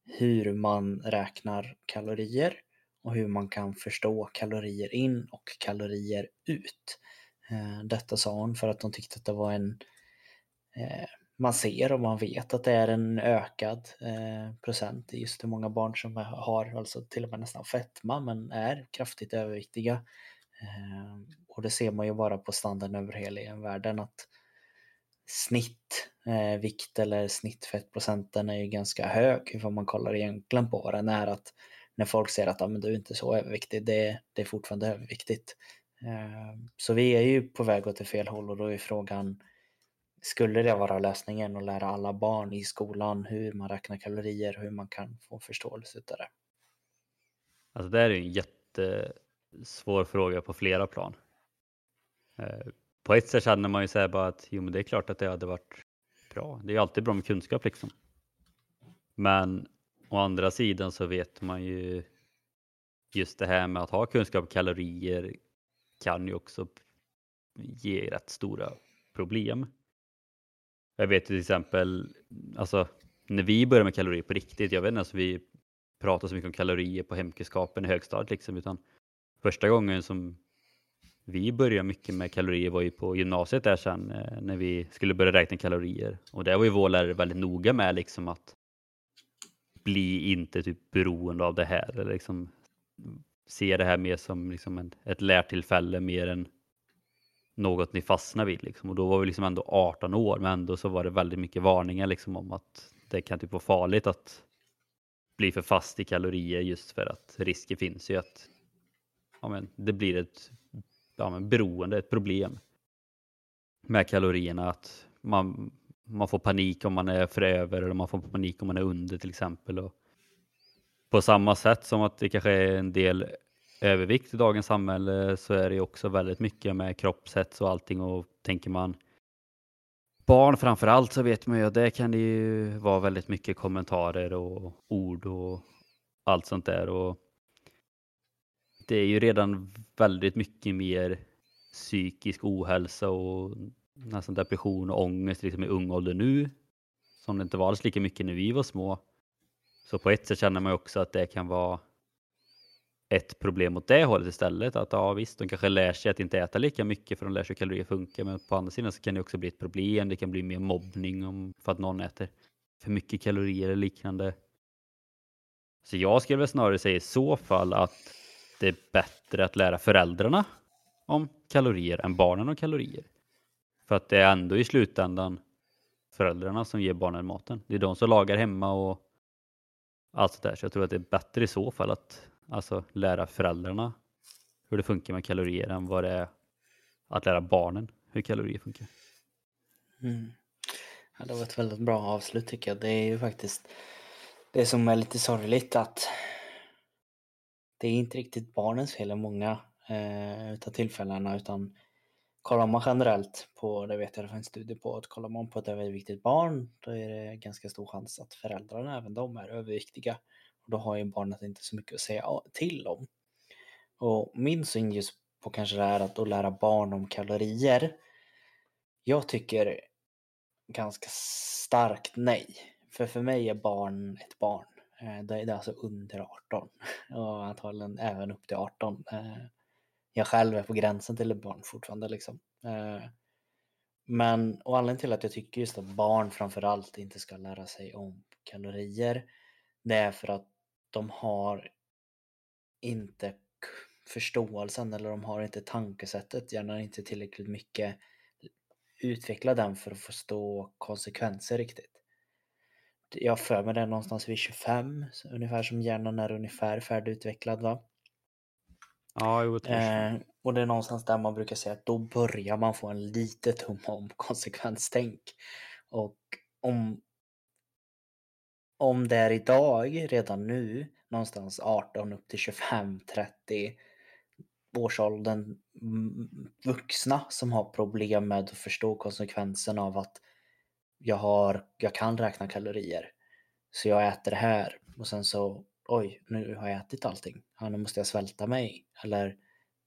hur man räknar kalorier och hur man kan förstå kalorier in och kalorier ut. Eh, detta sa hon för att hon tyckte att det var en man ser och man vet att det är en ökad procent i just hur många barn som har alltså till och med nästan fetma men är kraftigt överviktiga. Och det ser man ju bara på standarden över hela e världen att snittvikt eh, eller snittfettprocenten är ju ganska hög vad man kollar egentligen på vad den är. Att när folk säger att ah, men du är inte så överviktig, det, det är fortfarande överviktigt. Eh, så vi är ju på väg åt fel håll och då är frågan, skulle det vara lösningen att lära alla barn i skolan hur man räknar kalorier, hur man kan få förståelse utav det? Alltså det är en jättesvår fråga på flera plan. Eh, på ett sätt känner man ju så bara att jo, men det är klart att det hade varit bra. Det är alltid bra med kunskap liksom. Men Å andra sidan så vet man ju just det här med att ha kunskap om kalorier kan ju också ge rätt stora problem. Jag vet till exempel, alltså när vi började med kalorier på riktigt, jag vet inte, alltså vi pratade så mycket om kalorier på hemkunskapen i högstadiet liksom, utan första gången som vi började mycket med kalorier var ju på gymnasiet där sen eh, när vi skulle börja räkna kalorier och där var ju vår lärare väldigt noga med liksom att bli inte typ beroende av det här. Eller liksom se det här mer som liksom en, ett lärtillfälle mer än något ni fastnar vid. Liksom. Och då var vi liksom ändå 18 år, men ändå så var det väldigt mycket varningar liksom om att det kan typ vara farligt att bli för fast i kalorier just för att risken finns ju att ja, men, det blir ett ja, men, beroende, ett problem med kalorierna. Att man, man får panik om man är för över eller man får panik om man är under till exempel. Och på samma sätt som att det kanske är en del övervikt i dagens samhälle så är det också väldigt mycket med kroppshets och allting och tänker man barn framför allt så vet man ju att det kan det ju vara väldigt mycket kommentarer och ord och allt sånt där. Och det är ju redan väldigt mycket mer psykisk ohälsa och nästan depression och ångest liksom i ung ålder nu. Som det inte var alls lika mycket när vi var små. Så på ett sätt känner man också att det kan vara ett problem åt det hållet istället. Att ja visst, de kanske lär sig att inte äta lika mycket för de lär sig hur kalorier funkar. Men på andra sidan så kan det också bli ett problem. Det kan bli mer mobbning om, för att någon äter för mycket kalorier eller liknande. Så jag skulle väl snarare säga i så fall att det är bättre att lära föräldrarna om kalorier än barnen om kalorier. För att det är ändå i slutändan föräldrarna som ger barnen maten. Det är de som lagar hemma och allt sådär. Så jag tror att det är bättre i så fall att alltså, lära föräldrarna hur det funkar med kalorier än vad det är att lära barnen hur kalorier funkar. Mm. Ja, det var ett väldigt bra avslut tycker jag. Det är ju faktiskt det som är lite sorgligt att det är inte riktigt barnens fel i många eh, utav tillfällena utan kollar man generellt på, det vet jag det finns studier studie på, att kollar man på ett överviktigt barn då är det ganska stor chans att föräldrarna, även de, är överviktiga. Och då har ju barnet inte så mycket att säga till om. Och min syn just på kanske det här att, att lära barn om kalorier. Jag tycker ganska starkt nej. För för mig är barn ett barn. Eh, det är alltså under 18 och antagligen även upp till 18. Eh, jag själv är på gränsen till ett barn fortfarande liksom. Eh, men och anledningen till att jag tycker just att barn framförallt inte ska lära sig om kalorier det är för att de har inte förståelsen eller de har inte tankesättet, gärna inte tillräckligt mycket utveckla den för att förstå konsekvenser riktigt. Jag för mig det någonstans vid 25, ungefär som hjärnan är ungefär färdigutvecklad va? Ja, jo, eh, och det är någonstans där man brukar säga att då börjar man få en lite tum om konsekvenstänk. Och om, om det är idag, redan nu, någonstans 18 upp till 25, 30 årsåldern vuxna som har problem med att förstå konsekvensen av att jag, har, jag kan räkna kalorier. Så jag äter det här och sen så oj, nu har jag ätit allting. Ja, nu måste jag svälta mig. Eller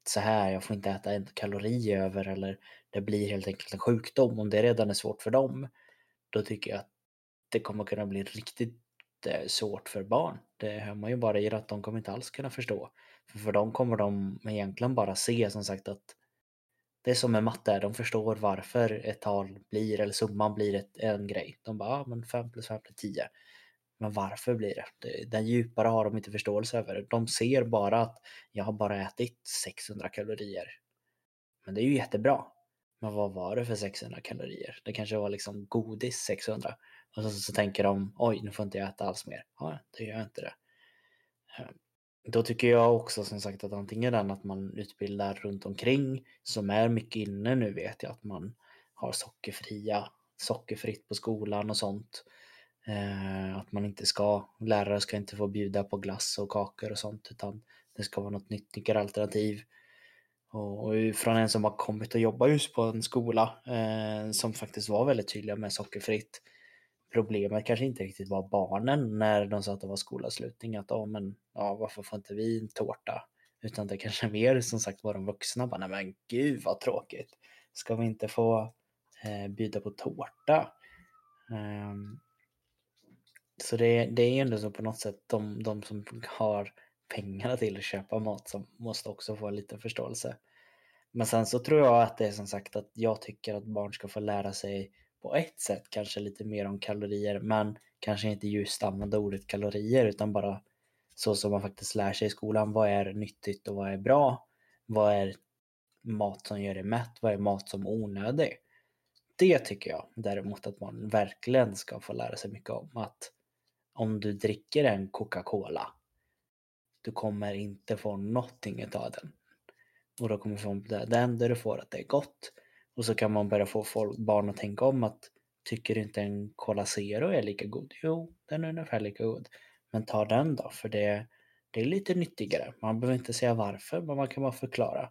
så här, jag får inte äta en kalori över eller det blir helt enkelt en sjukdom. Om det redan är svårt för dem, då tycker jag att det kommer kunna bli riktigt eh, svårt för barn. Det hör man ju bara i att de kommer inte alls kunna förstå. För, för dem kommer de egentligen bara se som sagt att det är som med matte, de förstår varför ett tal blir, eller summan blir ett, en grej. De bara, ja men 5 plus 5 blir 10. Men varför blir det? Den djupare har de inte förståelse över. De ser bara att jag har bara ätit 600 kalorier. Men det är ju jättebra. Men vad var det för 600 kalorier? Det kanske var liksom godis 600. Och så, så tänker de, oj nu får inte jag äta alls mer. Ja, det gör jag inte det. Ehm. Då tycker jag också som sagt att antingen den att man utbildar runt omkring som är mycket inne nu vet jag att man har sockerfria, sockerfritt på skolan och sånt. Eh, att man inte ska, lärare ska inte få bjuda på glass och kakor och sånt utan det ska vara något nyttigare alternativ. Och, och från en som har kommit och jobbat just på en skola eh, som faktiskt var väldigt tydliga med sockerfritt. Problemet kanske inte riktigt var barnen när de sa att det var skolavslutning. Att oh, men, ja, varför får inte vi en tårta? Utan det kanske mer som sagt var de vuxna. Bara, Nej, men gud vad tråkigt. Ska vi inte få eh, bjuda på tårta? Um, så det, det är ju ändå så på något sätt de, de som har pengarna till att köpa mat som måste också få lite förståelse. Men sen så tror jag att det är som sagt att jag tycker att barn ska få lära sig på ett sätt kanske lite mer om kalorier men kanske inte just använda ordet kalorier utan bara så som man faktiskt lär sig i skolan. Vad är nyttigt och vad är bra? Vad är mat som gör dig mätt? Vad är mat som är onödig? Det tycker jag däremot att man verkligen ska få lära sig mycket om. Att om du dricker en Coca-Cola, du kommer inte få någonting av den. Och då kommer du få det enda du får att det är gott. Och så kan man börja få folk, barn att tänka om att tycker inte en Cola Zero är lika god? Jo, den är ungefär lika god. Men ta den då, för det, det är lite nyttigare. Man behöver inte säga varför, men man kan bara förklara.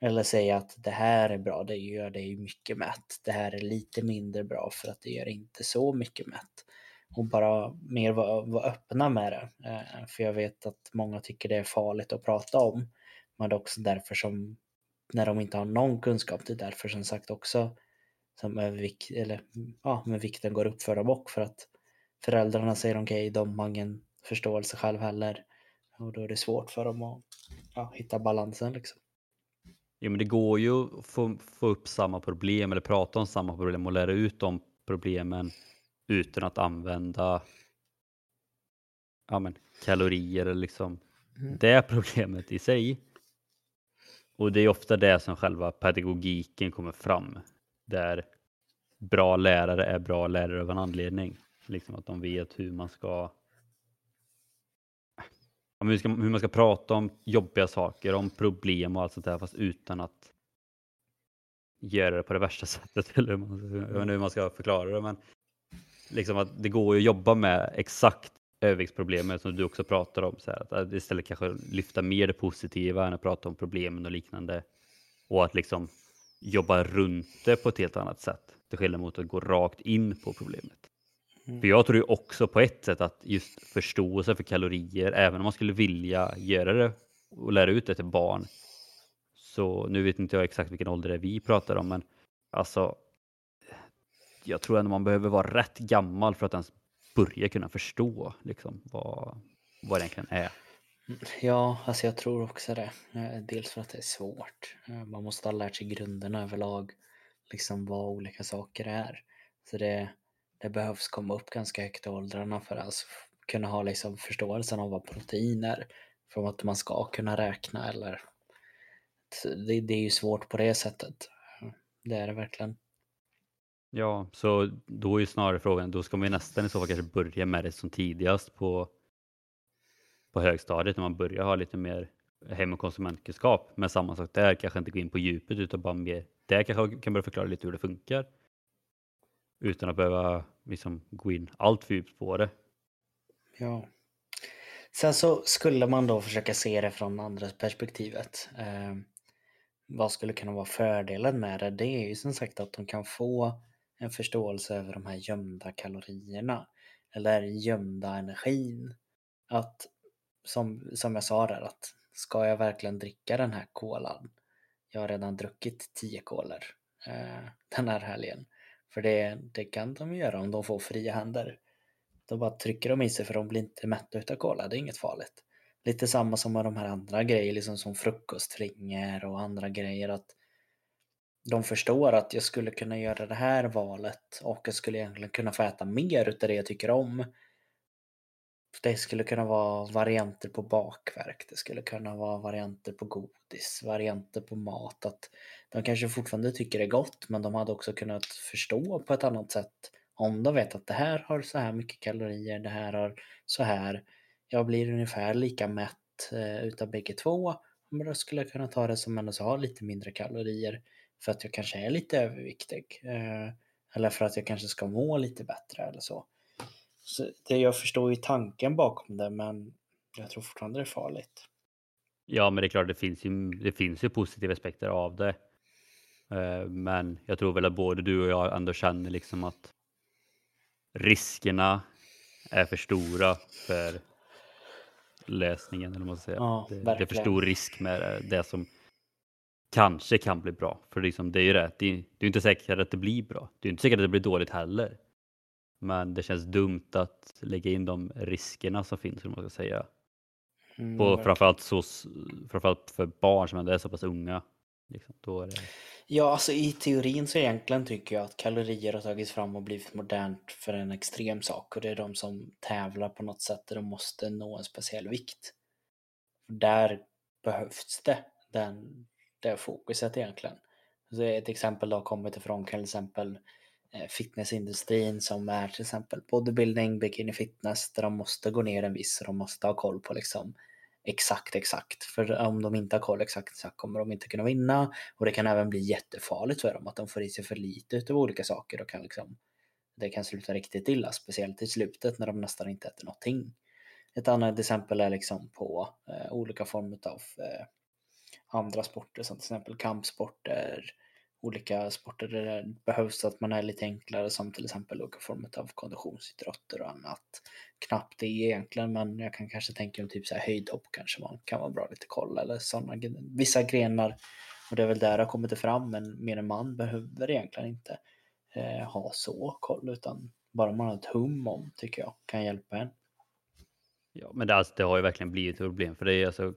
Eller säga att det här är bra, det gör dig mycket mätt. Det här är lite mindre bra för att det gör inte så mycket mätt och bara mer vara, vara öppna med det. Eh, för jag vet att många tycker det är farligt att prata om. Men det är också därför som när de inte har någon kunskap, det är därför som sagt också som övervikt, eller, ja, men vikten går upp för dem och för att föräldrarna säger okej, okay, de har ingen förståelse själv heller. Och då är det svårt för dem att ja, hitta balansen liksom. Ja, men det går ju att få, få upp samma problem eller prata om samma problem och lära ut de problemen utan att använda ja, men, kalorier eller liksom Mm. det problemet i sig. Och det är ofta det som själva pedagogiken kommer fram. Där bra lärare är bra lärare av en anledning. Liksom att de vet hur man ska hur, ska, hur man ska prata om jobbiga saker, om problem och allt sånt där fast utan att göra det på det värsta sättet. Eller hur man, jag vet inte hur man ska förklara det men liksom att det går ju att jobba med exakt överviktsproblemet som du också pratar om. Så här, att istället kanske lyfta mer det positiva än att prata om problemen och liknande. Och att liksom jobba runt det på ett helt annat sätt. Till skillnad mot att gå rakt in på problemet. Mm. För jag tror ju också på ett sätt att just förståelse för kalorier, även om man skulle vilja göra det och lära ut det till barn. Så nu vet inte jag exakt vilken ålder det är vi pratar om, men alltså. Jag tror ändå man behöver vara rätt gammal för att ens börja kunna förstå liksom vad, vad det egentligen är. Ja, alltså jag tror också det. Eh, dels för att det är svårt. Eh, man måste ha lärt sig grunderna överlag. Liksom vad olika saker är. Så det, det behövs komma upp ganska högt i åldrarna för att alltså kunna ha liksom förståelsen av vad protein är. För att man ska kunna räkna eller... Det, det är ju svårt på det sättet. Det är det verkligen. Ja, så då är ju snarare frågan, då ska man ju nästan i så fall kanske börja med det som tidigast på, på högstadiet när man börjar ha lite mer hem och konsumentkunskap. Men samma sak där, kanske inte gå in på djupet utan bara mer, där kanske kan börja förklara lite hur det funkar. Utan att behöva liksom gå in allt för djupt på det. Ja. Sen så skulle man då försöka se det från andra perspektivet. Eh, vad skulle kunna vara fördelen med det? Det är ju som sagt att de kan få en förståelse över de här gömda kalorierna. Eller gömda energin. Att, som, som jag sa där, att ska jag verkligen dricka den här kolan? Jag har redan druckit tio kolor eh, den här helgen. För det, det kan de göra om de får fria händer. Då bara trycker de i sig för de blir inte mätta utav kola, det är inget farligt. Lite samma som med de här andra grejerna, liksom som frukostflingor och andra grejer. att de förstår att jag skulle kunna göra det här valet och jag skulle egentligen kunna få äta mer utav det jag tycker om. Det skulle kunna vara varianter på bakverk, det skulle kunna vara varianter på godis, varianter på mat. Att de kanske fortfarande tycker det är gott, men de hade också kunnat förstå på ett annat sätt om de vet att det här har så här mycket kalorier, det här har så här. Jag blir ungefär lika mätt eh, utav bägge två. Men då skulle jag kunna ta det som ändå så har lite mindre kalorier för att jag kanske är lite överviktig. Eh, eller för att jag kanske ska må lite bättre eller så. så det, jag förstår ju tanken bakom det, men jag tror fortfarande det är farligt. Ja, men det är klart, det finns ju, det finns ju positiva aspekter av det. Eh, Men jag tror väl att både du och jag ändå känner liksom att riskerna är för stora för läsningen. Eller man säga. Ja, det, det är för stor risk med det som kanske kan bli bra. För liksom, det är ju det, det är, är inte säkert att det blir bra. Det är inte säkert att det blir dåligt heller. Men det känns dumt att lägga in de riskerna som finns, man ska säga. Mm, På, verkligen. framförallt, så, framförallt för barn som ändå är så pass unga. Liksom, då det, Ja, alltså i teorin så egentligen tycker jag att kalorier har tagits fram och blivit modernt för en extrem sak. Och det är de som tävlar på något sätt där de måste nå en speciell vikt. Där behövs det, den, det fokuset egentligen. Så ett exempel då har kommit ifrån till exempel eh, fitnessindustrin som är till exempel bodybuilding, bikini fitness där de måste gå ner en viss, och de måste ha koll på liksom exakt exakt. För om de inte har koll exakt exakt kommer de inte kunna vinna. Och det kan även bli jättefarligt för dem att de får i sig för lite utav olika saker och kan liksom det kan sluta riktigt illa, speciellt i slutet när de nästan inte äter någonting. Ett annat exempel är liksom på eh, olika former av eh, andra sporter som till exempel kampsporter, olika sporter där det behövs att man är lite enklare som till exempel olika former av konditionsidrotter och annat. Knappt det egentligen men jag kan kanske tänka mig typ så här höjdhopp kanske man kan vara bra lite koll eller sådana vissa grenar och det är väl där det har kommit fram men mer än man behöver egentligen inte eh, ha så koll utan bara man har ett hum om tycker jag kan hjälpa en. Ja, men det, alltså, det har ju verkligen blivit ett problem för det är alltså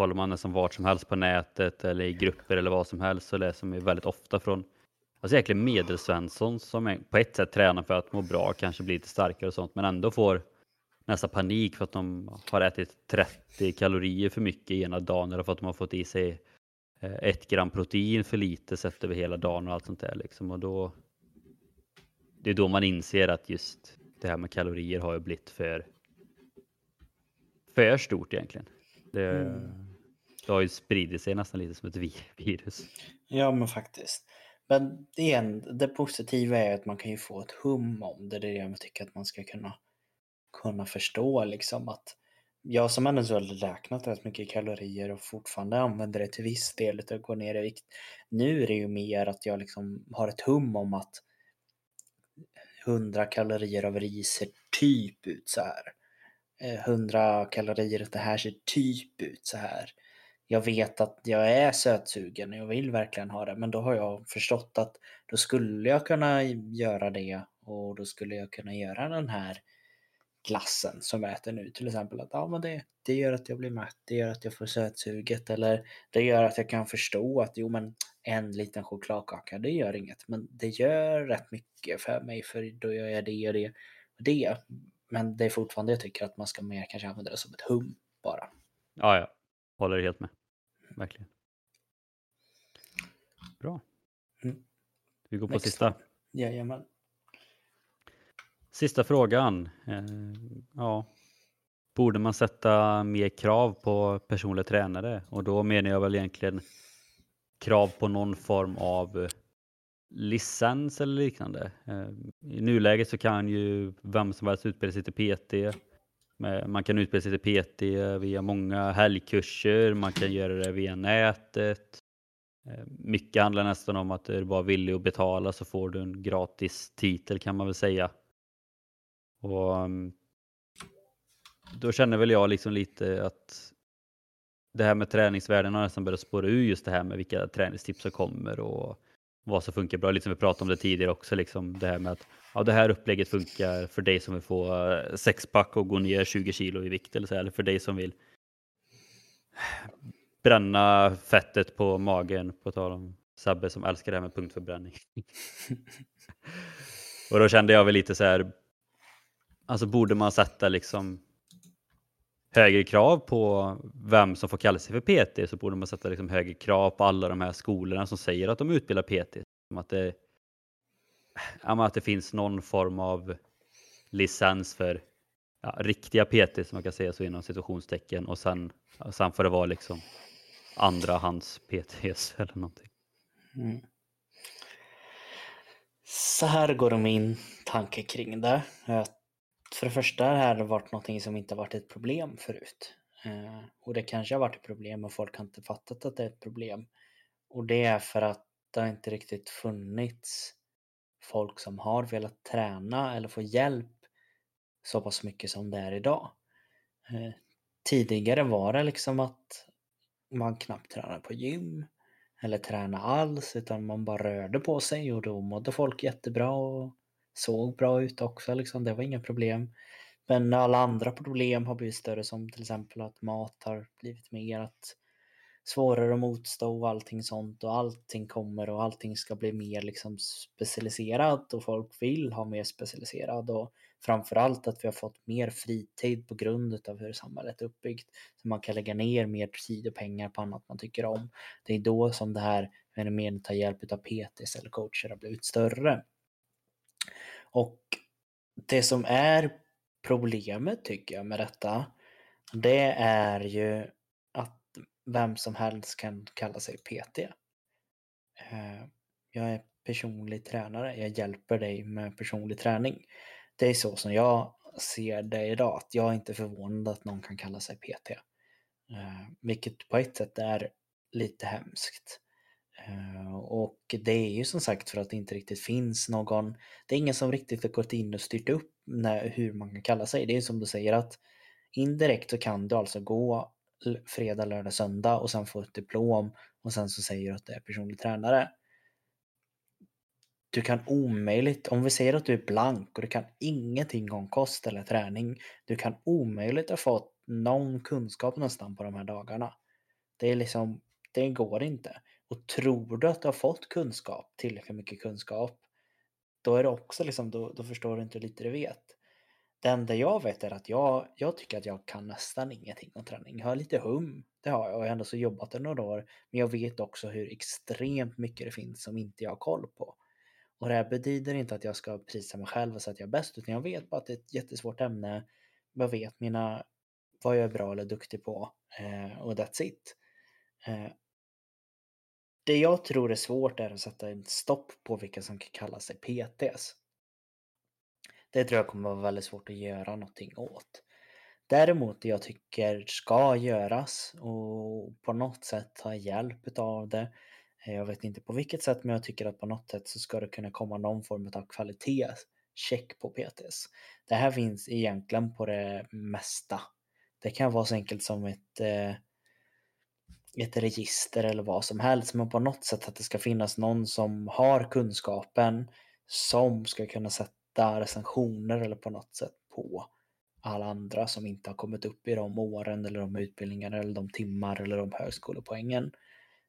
kollar man nästan vart som helst på nätet eller i grupper eller vad som helst så läser man ju väldigt ofta från alltså egentligen medelsvensson som på ett sätt tränar för att må bra, kanske bli lite starkare och sånt, men ändå får nästan panik för att de har ätit 30 kalorier för mycket ena dagen eller för att de har fått i sig eh, ett gram protein för lite sett över hela dagen och allt sånt där liksom. Och då, det är då man inser att just det här med kalorier har ju blivit för, för stort egentligen. Det, mm det har ju spridit sig nästan lite som ett virus. Ja, men faktiskt. Men igen, det positiva är att man kan ju få ett hum om det. Det är det jag tycker att man ska kunna, kunna förstå liksom att jag som ändå har räknat rätt mycket kalorier och fortfarande använder det till viss del att gå ner i vikt. Nu är det ju mer att jag liksom har ett hum om att 100 kalorier av ris ser typ ut så här. Eh, 100 kalorier av det här ser typ ut så här jag vet att jag är sötsugen och jag vill verkligen ha det. Men då har jag förstått att då skulle jag kunna göra det och då skulle jag kunna göra den här glassen som jag äter nu till exempel. Att ja, men det, det gör att jag blir mätt, det gör att jag får sötsuget eller det gör att jag kan förstå att jo men en liten chokladkaka det gör inget men det gör rätt mycket för mig för då gör jag det och det och det. Men det är fortfarande jag tycker att man ska mer kanske använda det som ett hum bara. Ja, ja. Håller helt med verkligen. Bra. Mm. Vi går på Next sista. Jajamän. Sista frågan. Eh, ja. Borde man sätta mer krav på personliga tränare? Och då menar jag väl egentligen krav på någon form av licens eller liknande. Eh, I nuläget så kan ju vem som helst utbilda sig till PT man kan utbilda sig till PT via många helgkurser, man kan göra det via nätet. Eh, mycket handlar nästan om att är du bara villig att betala så får du en gratis titel kan man väl säga. Och mm, Då känner väl jag liksom lite att det här med träningsvärden har nästan börjat spåra ur just det här med vilka träningstips som kommer och vad som funkar bra. Lite som vi pratade om det tidigare också, liksom det här med att ja, det här upplägget funkar för dig som vill få eh, sexpack och gå ner 20 kilo i vikt eller, så, eller för dig som vill bränna fettet på magen, på tal om Sabbe som älskar det här med punktförbränning. och då kände jag väl lite så här, alltså borde man sätta liksom högre krav på vem som får kalla sig för PT så borde man sätta liksom högre krav på alla de här skolorna som säger att de utbildar PT. Att, det, att det finns någon form av licens för ja, riktiga PT som man kan säga så inom situationstecken och sen, sen får det vara liksom andra hands PTs eller någonting. Mm. Så här går min tanke kring det. För det första har det varit någonting som inte varit ett problem förut. Eh, och det kanske har varit ett problem och folk har inte fattat att det är ett problem. Och det är för att det har inte riktigt funnits folk som har velat träna eller få hjälp så pass mycket som det är idag. Eh, tidigare var det liksom att man knappt tränade på gym eller tränade alls utan man bara rörde på sig och då mådde folk jättebra och såg bra ut också. Liksom. Det var inga problem. Men alla andra problem har blivit större som till exempel att mat har blivit mer att svårare att motstå och allting sånt och allting kommer och allting ska bli mer liksom specialiserat och folk vill ha mer specialiserad och framförallt att vi har fått mer fritid på grund av hur samhället är uppbyggt. Så man kan lägga ner mer tid och pengar på annat man tycker om. Det är då som det här med att ta hjälp av PTs eller coacher har blivit större. Och det som är problemet tycker jag med detta, det är ju att vem som helst kan kalla sig PT. Eh, jag är personlig tränare, jag hjälper dig med personlig träning. Det är så som jag ser det idag, att jag är inte förvånad att någon kan kalla sig PT. Eh, vilket på ett sätt är lite hemskt. Eh, och det är ju som sagt för att det inte riktigt finns någon, det är ingen som riktigt har gått in och styrt upp när, hur man kan kalla sig. Det är som du säger att indirekt så kan du alltså gå fredag, lördag, söndag och sen få ett diplom och sen så säger du att du är personlig tränare. du kan omöjligt, om vi säger att du är blank och du kan ingenting om kost eller träning, du kan omöjligt ha fått någon kunskap nästan på de här dagarna. Det är liksom, det går inte. Och tror du att du har fått kunskap, tillräckligt mycket kunskap, då är det också liksom, då, då förstår du inte hur lite du vet. Det enda jag vet är att jag, jag tycker att jag kan nästan ingenting om träning. Jag har lite hum, det har jag och jag har ändå så jobbat det några år. Men jag vet också hur extremt mycket det finns som inte jag har koll på. Och det här betyder inte att jag ska prisa mig själv och säga att jag är bäst, utan jag vet bara att det är ett jättesvårt ämne. Jag vet mina, vad jag är bra eller duktig på eh, och that's it. Eh, det jag tror är svårt är att sätta en stopp på vilka som kan kalla sig PTs. Det tror jag kommer vara väldigt svårt att göra någonting åt. Däremot det jag tycker ska göras och på något sätt ta hjälp av det. Eh, jag vet inte på vilket sätt men jag tycker att på något sätt så ska det kunna komma någon form av kvalitetscheck på PTS. Det här finns egentligen på det mesta. Det kan vara så enkelt som ett eh, ett register eller vad som helst, men på något sätt att det ska finnas någon som har kunskapen som ska kunna sätta recensioner eller på något sätt på alla andra som inte har kommit upp i de åren eller de utbildningarna eller de timmar eller de högskolepoängen.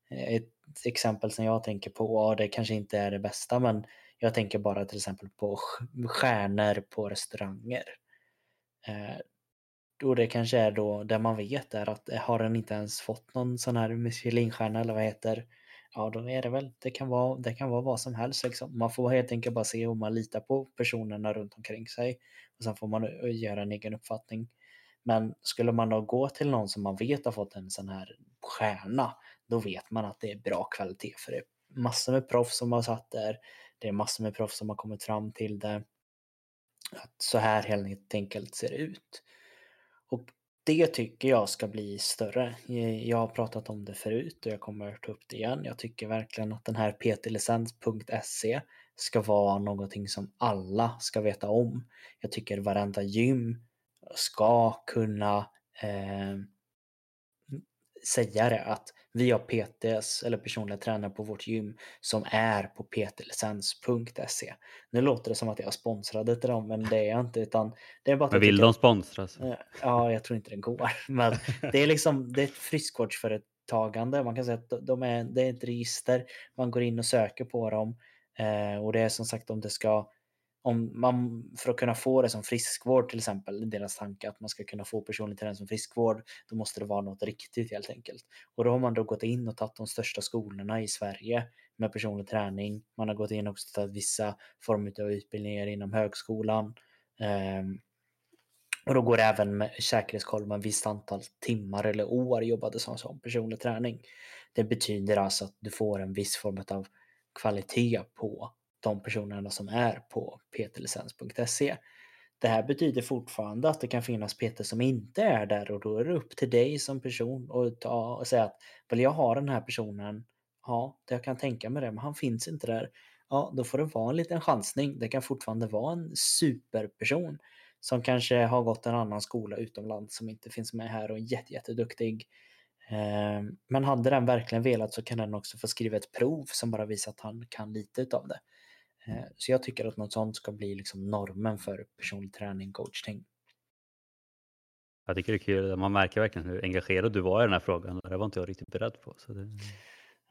Eh, ett exempel som jag tänker på, och det kanske inte är det bästa, men jag tänker bara till exempel på stjärnor på restauranger. Eh, och det kanske är då där man vet är att eh, har den inte ens fått någon sån här Michelinstjärna eller vad heter Ja, då är det väl, det kan vara, det kan vara vad som helst liksom. Man får helt enkelt bara se om man litar på personerna runt omkring sig. Och sen får man eh, göra en egen uppfattning. Men skulle man då gå till någon som man vet har fått en sån här stjärna, då vet man att det är bra kvalitet för det är massor med proffs som har satt där. Det är massor med proffs som har kommit fram till det. Att så här helt enkelt ser det ut. Det tycker jag ska bli större. Eh, jag har pratat om det förut och jag kommer ta upp det igen. Jag tycker verkligen att den här ptlicens.se ska vara någonting som alla ska veta om. Jag tycker varenda gym ska kunna eh, säga det att vi har PTs eller personliga tränare på vårt gym som är på ptlicens.se. Nu låter det som att jag är sponsrad till dem, men det är jag inte. Utan det är bara men vill de sponsras? Ja, jag tror inte det går. Men det är liksom det är ett friskvårdsföretagande. Man kan säga att de är, det är ett register. Man går in och söker på dem. Eh, och det är som sagt om det ska om man, för att kunna få det som friskvård till exempel, deras tanke att man ska kunna få personlig träning som friskvård, då måste det vara något riktigt helt enkelt. Och då har man då gått in och tagit de största skolorna i Sverige med personlig träning. Man har gått in och också tagit vissa former av utbildningar inom högskolan. Um, och då går det även med säkerhetskoll med ett visst antal timmar eller år jobbade som, som personlig träning. Det betyder alltså att du får en viss form av kvalitet på de personerna som är på ptlicens.se. Det här betyder fortfarande att det kan finnas PT som inte är där och då är det upp till dig som person att ta och säga att vill jag ha den här personen, ja, jag kan tänka mig det, men han finns inte där. Ja, då får det vara en liten chansning. Det kan fortfarande vara en superperson som kanske har gått en annan skola utomlands som inte finns med här och är jätte, jätteduktig. Ehm, men hade den verkligen velat så kan den också få skriva ett prov som bara visar att han kan lite utav det. Eh, så jag tycker att något sånt ska bli liksom normen för personlig träning, coachning. Jag tycker det är kul, man märker verkligen hur engagerad du var i den här frågan. Det var inte jag riktigt beredd på. Så det...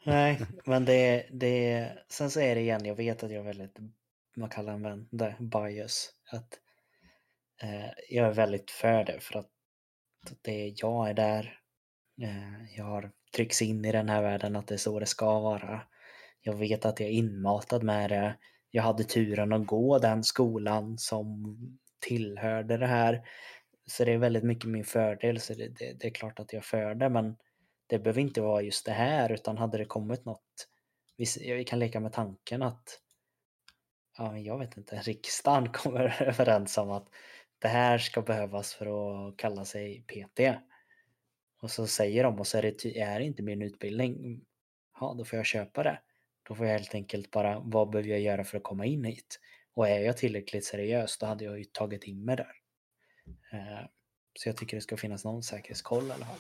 Nej, men det, det, sen så är det igen, jag vet att jag är väldigt, man kallar en det, bias. Att, eh, jag är väldigt för det för att det, jag är där. Eh, jag har tryckts in i den här världen att det är så det ska vara. Jag vet att jag är inmatad med det jag hade turen att gå den skolan som tillhörde det här. Så det är väldigt mycket min fördel, så det, det, det är klart att jag för det, men det behöver inte vara just det här, utan hade det kommit något, vi, vi kan leka med tanken att, ja, jag vet inte, riksdagen kommer överens om att det här ska behövas för att kalla sig PT. Och så säger de och så är det, är det inte min utbildning, ja då får jag köpa det. Då får jag helt enkelt bara, vad behöver jag göra för att komma in hit? Och är jag tillräckligt seriös, då hade jag ju tagit in mig där. Eh, så jag tycker det ska finnas någon säkerhetskoll i alla fall.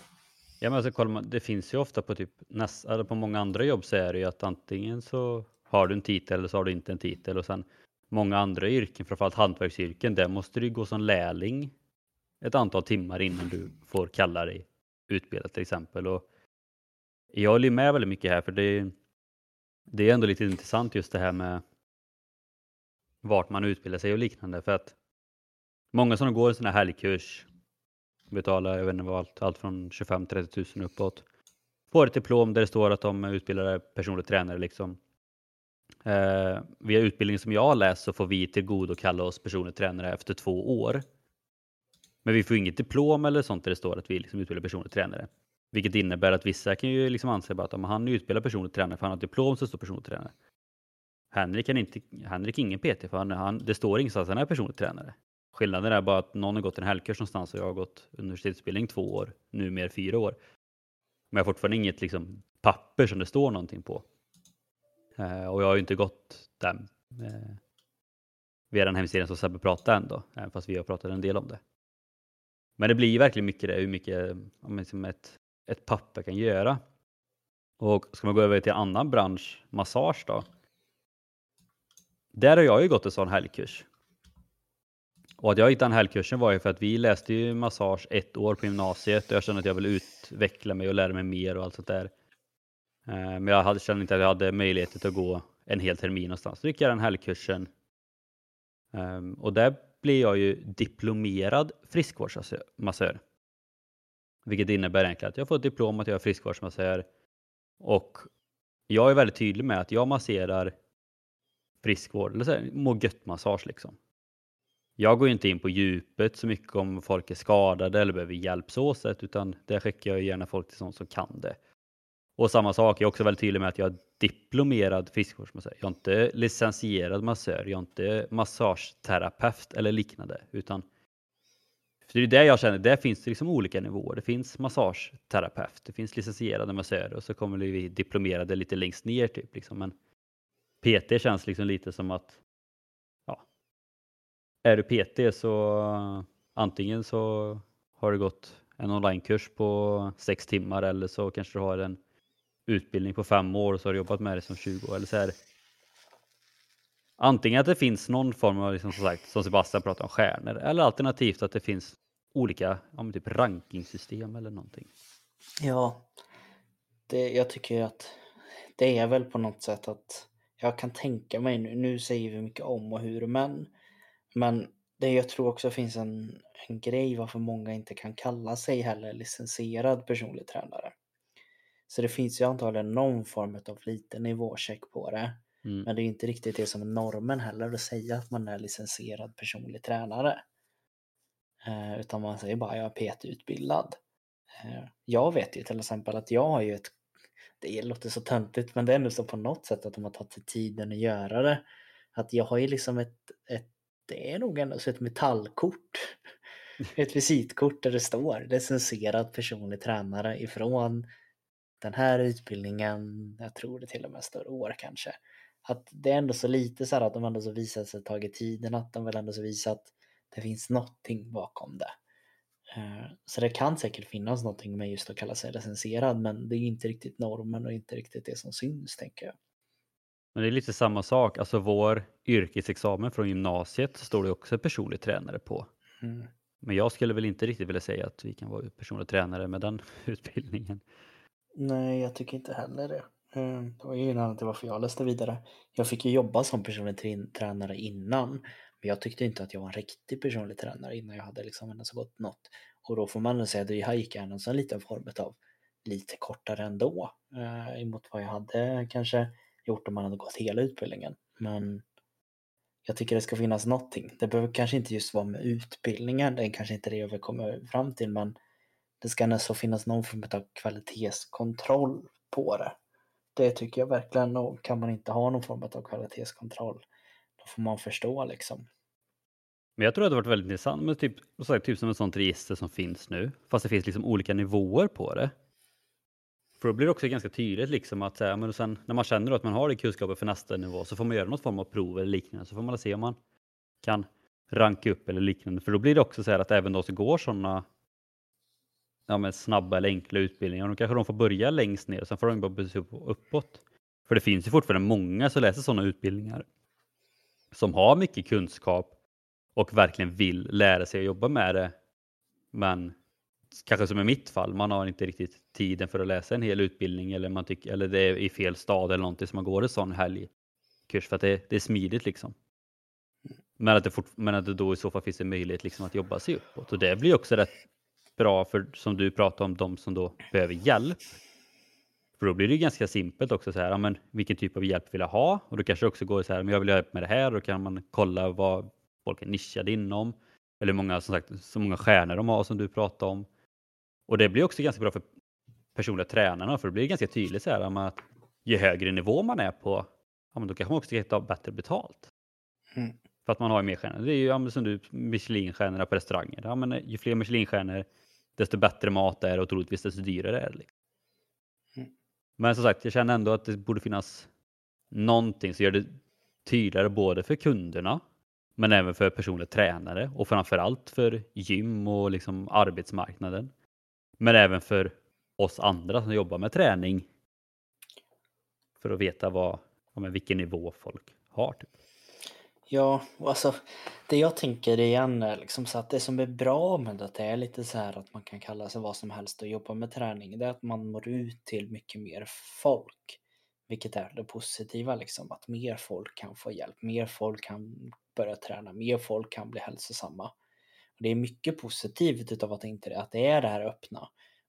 Ja, men alltså, det finns ju ofta på typ eller alltså, på många andra jobb så är det ju att antingen så har du en titel eller så har du inte en titel och sen många andra yrken, framförallt hantverksyrken, där måste du gå som lärling ett antal timmar innan du får kalla dig utbildad till exempel. Och jag håller med väldigt mycket här för det, det är ändå lite intressant just det här med vart man utbildar sig och liknande för att många som går en sån här helgkurs betalar, jag vet inte vad, allt, allt från 25-30 000 uppåt. Får ett diplom där det står att de är utbildade personlig tränare liksom. Eh, via utbildningen som jag har läst så får vi till god och kalla oss personlig tränare efter två år. Men vi får inget diplom eller sånt där det står att vi liksom utbildar personlig tränare. Vilket innebär att vissa kan ju liksom anse bara att om han är utbildad personlig tränare för han har diplom så står personlig tränare. Henrik, kan inte, Henrik är ingen PT för han, han, det står ingenstans att han är personlig tränare. Skillnaden är bara att någon har gått en helgkurs någonstans och jag har gått universitetsutbildning två år, nu mer fyra år. Men jag har fortfarande inget liksom, papper som det står någonting på. Eh, och jag har ju inte gått den eh, via den hemsidan som Sebbe pratade ändå, även eh, fast vi har pratat en del om det. Men det blir verkligen mycket det, hur mycket liksom ett, ett papper kan göra. Och ska man gå över till en annan bransch, massage då. Där har jag ju gått en sån helgkurs. Och att jag hittade den helgkursen var ju för att vi läste ju massage ett år på gymnasiet och jag kände att jag ville utveckla mig och lära mig mer och allt sånt där. Eh, men jag hade, kände inte att jag hade möjlighet att gå en hel termin någonstans. Så gick jag den helgkursen. Ehm, och där blev jag ju diplomerad friskvårdsmassör. Vilket innebär egentligen att jag får ett diplom att jag är friskvårdsmassör. Och jag är väldigt tydlig med att jag masserar friskvård, eller så här, må gött-massage liksom. Jag går inte in på djupet så mycket om folk är skadade eller behöver hjälp så sätt, utan det skickar jag gärna folk till sådana som kan det. Och samma sak, jag är också väldigt tydlig med att jag är diplomerad friskvårdsmassör. Jag är inte licensierad massör, jag är inte massageterapeut eller liknande, utan för det är det jag känner, där finns det liksom olika nivåer. Det finns massageterapeut, det finns licensierade massörer och så kommer vi diplomerade lite längst ner typ. Liksom. Men PT känns liksom lite som att ja, är du PT så antingen så har du gått en onlinekurs på sex timmar eller så kanske du har en utbildning på fem år och så har du jobbat med det som 20 år. Eller så här. Antingen att det finns någon form av, liksom, som sagt, som Sebastian pratar om, stjärnor eller alternativt att det finns olika ja, typ rankingsystem eller någonting. Ja, det, jag tycker att det är väl på något sätt att jag kan tänka mig, nu, nu säger vi mycket om och hur men, men det jag tror också finns en, en grej varför många inte kan kalla sig heller licensierad personlig tränare. Så det finns ju antagligen någon form av liten nivåcheck på det. Mm. Men det är inte riktigt det som är normen heller att säga att man är licensierad personlig tränare. Eh, utan man säger bara jag är PT-utbildad. Eh, jag vet ju till exempel att jag har ju ett det låter så töntigt men det är ändå så på något sätt att de har tagit sig tiden att göra det. Att jag har ju liksom ett, ett det är nog ändå så ett metallkort. Ett visitkort där det står licensierad personlig tränare ifrån den här utbildningen, jag tror det till och med står år kanske. Att det är ändå så lite så här att de ändå så visar sig tagit tiden, att de vill ändå så att det finns någonting bakom det. Eh, så det kan säkert finnas någonting med just att kalla sig recenserad men det är inte riktigt normen och inte riktigt det som syns tänker jag. Men det är lite samma sak, alltså vår yrkesexamen från gymnasiet står det också personlig tränare på. Mm. Men jag skulle väl inte riktigt vilja säga att vi kan vara personlig tränare med den utbildningen. Nej, jag tycker inte heller det. Eh, det var ju en anledning till varför jag läste vidare. Jag fick ju jobba som personlig tränare innan, men jag tyckte inte att jag var en riktig personlig tränare innan jag hade liksom ens gått något. Och då får man säga att det här gick jag en liten form av lite kortare ändå eh, emot vad jag hade kanske gjort om man hade gått hela utbildningen. Men jag tycker det ska finnas någonting. Det behöver kanske inte just vara med utbildningen, det är kanske inte det jag vill komma fram till, men det ska nästan finnas någon form av kvalitetskontroll på det. Det tycker jag verkligen och kan man inte ha någon form av kvalitetskontroll då får man förstå liksom. Men jag tror att det varit väldigt intressant med typ, typ som ett sånt register som finns nu, fast det finns liksom olika nivåer på det. För då blir det också ganska tydligt liksom att här, men sen, när man känner att man har det kunskapen för nästa nivå så får man göra något form av prov eller liknande så får man se om man kan ranka upp eller liknande. För då blir det också så här att även de som går sådana ja, men snabba eller enkla utbildningar, då kanske de får börja längst ner och sen får de bara börja uppåt. För det finns ju fortfarande många som läser sådana utbildningar som har mycket kunskap och verkligen vill lära sig att jobba med det. Men kanske som i mitt fall, man har inte riktigt tiden för att läsa en hel utbildning eller, man tycker, eller det är i fel stad eller någonting som man går en sån helgkurs för att det, det är smidigt liksom. Men att, det fort, men att det då i så fall finns en möjlighet liksom att jobba sig uppåt och det blir också rätt bra för som du pratar om de som då behöver hjälp. För då blir det ganska simpelt också så här, ja, men vilken typ av hjälp vill jag ha? Och då kanske det också går så här, men jag vill ha hjälp med det här, då kan man kolla vad folk är nischade inom. Eller många, som sagt, så många stjärnor de har som du pratade om. Och det blir också ganska bra för personliga tränarna, för det blir ganska tydligt så här, att ju högre nivå man är på, ja, men då kanske man också kan ta bättre betalt. Mm. För att man har mer stjärnor. Det är ju ja, som du, Michelinstjärnorna på restauranger. Ja, men ju fler Michelinstjärnor, desto bättre mat är det och troligtvis desto dyrare är det. Liksom. Mm. Men som sagt, jag känner ändå att det borde finnas någonting som gör det tydligare både för kunderna men även för personliga tränare och framförallt för gym och liksom arbetsmarknaden. Men även för oss andra som jobbar med träning. För att veta vad, ja, vilken nivå folk har. Typ. Ja, alltså det jag tänker igen är liksom så att det som är bra med det är lite så här att man kan kalla sig vad som helst och jobba med träning. Det är att man når ut till mycket mer folk. Vilket är det positiva liksom, att mer folk kan få hjälp, mer folk kan börja träna, mer folk kan bli hälsosamma. Och det är mycket positivt utav att, inte, att det är det här öppna.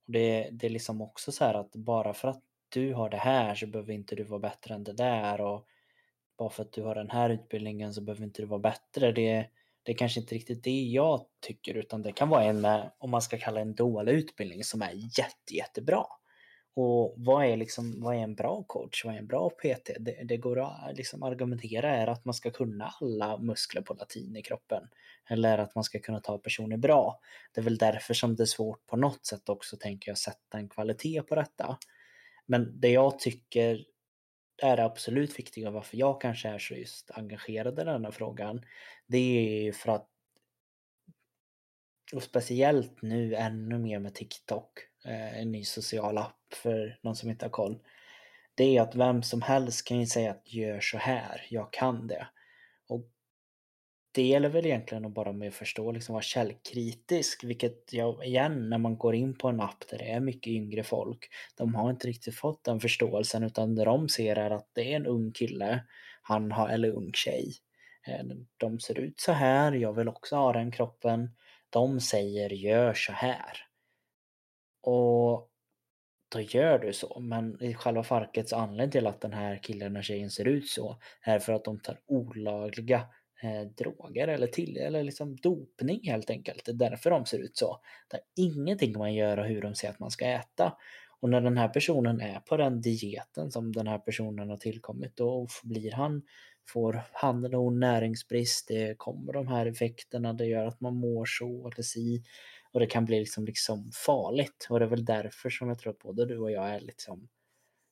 Och det, det är liksom också så här att bara för att du har det här så behöver inte du vara bättre än det där och bara för att du har den här utbildningen så behöver inte du vara bättre. Det, det är kanske inte riktigt det jag tycker utan det kan vara en om man ska kalla en dålig utbildning som är jätte, jättebra. Och vad är, liksom, vad är en bra coach? Vad är en bra PT? Det, det går att liksom argumentera är att man ska kunna alla muskler på latin i kroppen. Eller att man ska kunna ta personer bra. Det är väl därför som det är svårt på något sätt också, tänker jag, sätta en kvalitet på detta. Men det jag tycker är det absolut viktiga varför jag kanske är så just engagerad i denna frågan. Det är ju för att och speciellt nu ännu mer med TikTok, eh, en ny social app för någon som inte har koll. Det är att vem som helst kan ju säga att gör så här, jag kan det. Det gäller väl egentligen att bara med förstå, liksom vara källkritisk, vilket jag igen när man går in på en app där det är mycket yngre folk, de har inte riktigt fått den förståelsen utan det de ser är att det är en ung kille, han har, eller ung tjej. Eh, de ser ut så här, jag vill också ha den kroppen. De säger gör så här. Och då gör du så. Men i själva farkets anledning till att den här killen och tjejen ser ut så är för att de tar olagliga eh, droger eller till eller liksom dopning helt enkelt. Det är därför de ser ut så. Det har ingenting man gör och hur de säger att man ska äta. Och när den här personen är på den dieten som den här personen har tillkommit då blir han får han eller hon näringsbrist, det kommer de här effekterna, det gör att man mår så eller si. Och det kan bli liksom, liksom farligt. Och det är väl därför som jag tror att både du och jag är liksom,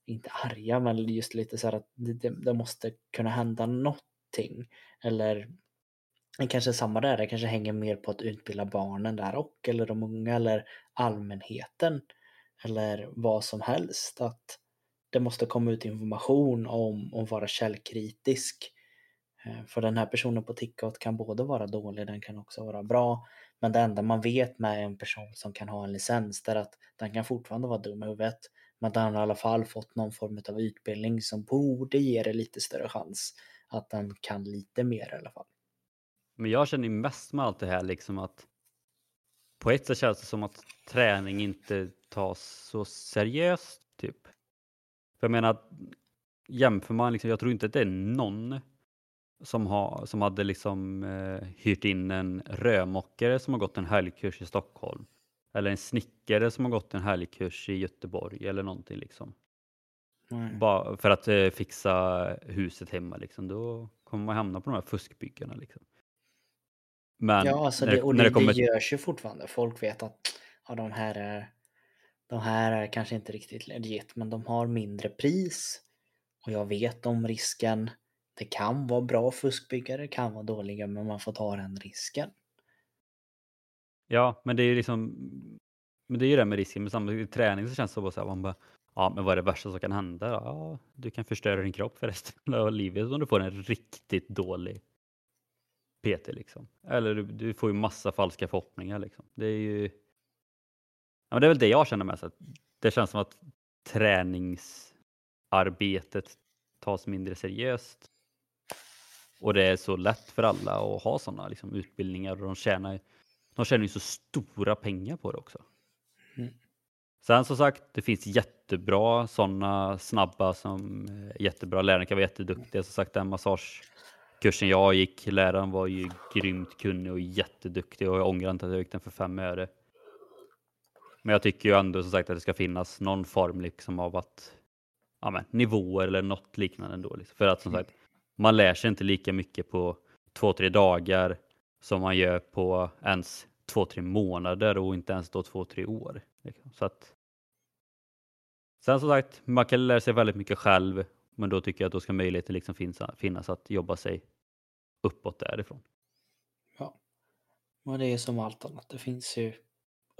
inte arga, men just lite så här att det, det måste kunna hända något någonting. Eller kanske samma där, det kanske hänger mer på att utbilda barnen där och eller de unga eller allmänheten. Eller vad som helst. Att det måste komma ut information om att vara källkritisk. Eh, för den här personen på TikTok kan både vara dålig, den kan också vara bra. Men det enda man vet med en person som kan ha en licens är att den kan fortfarande vara dum i huvudet. Men den har i alla fall fått någon form av utbildning som borde ge det lite större chans att den kan lite mer i alla fall. Men jag känner mest med allt det här liksom att på ett sätt känns det som att träning inte tas så seriöst typ. För jag menar, jämför man, liksom, jag tror inte att det är någon som, ha, som hade liksom eh, hyrt in en rörmokare som har gått en helgkurs i Stockholm. Eller en snickare som har gått en helgkurs i Göteborg eller någonting liksom. Bara för att eh, fixa huset hemma liksom. Då kommer man hamna på de här fuskbyggena liksom. Men ja, alltså det, och det, det, kommer... det görs ju fortfarande. Folk vet att ja, de här är de här är kanske inte riktigt legit, men de har mindre pris. Och jag vet om risken. Det kan vara bra fuskbyggare, kan vara dåliga, men man får ta den risken. Ja, men det är liksom, men det är ju det med risken, men samtidigt i träning så känns det bara så här, man bara, Ja, men vad är det värsta som kan hända? Ja, du kan förstöra din kropp för resten av livet om du får en riktigt dålig PT liksom. Eller du, du får ju massa falska förhoppningar liksom. Det är ju... Ja, men det är väl det jag känner med. Så att det känns som att träningsarbetet tas mindre seriöst. Och det är så lätt för alla att ha sådana liksom, utbildningar och de tjänar, de tjänar ju så stora pengar på det också. Mm. Sen som sagt, det finns jättebra sådana snabba som är jättebra. Läraren kan vara jätteduktiga. Som sagt, den massagekursen jag gick, läraren var ju grymt kunnig och jätteduktig och jag ångrar inte att jag gick den för fem öre. Men jag tycker ju ändå som sagt att det ska finnas någon form liksom av att ja, men, nivåer eller något liknande ändå. Liksom. För att som sagt, man lär sig inte lika mycket på två, tre dagar som man gör på ens två, tre månader och inte ens då två, tre år. Liksom. Så att... Sen som sagt, man kan lära sig väldigt mycket själv, men då tycker jag att då ska möjligheten liksom finnas, finnas att jobba sig uppåt därifrån. Ja, och det är som allt annat. Det finns ju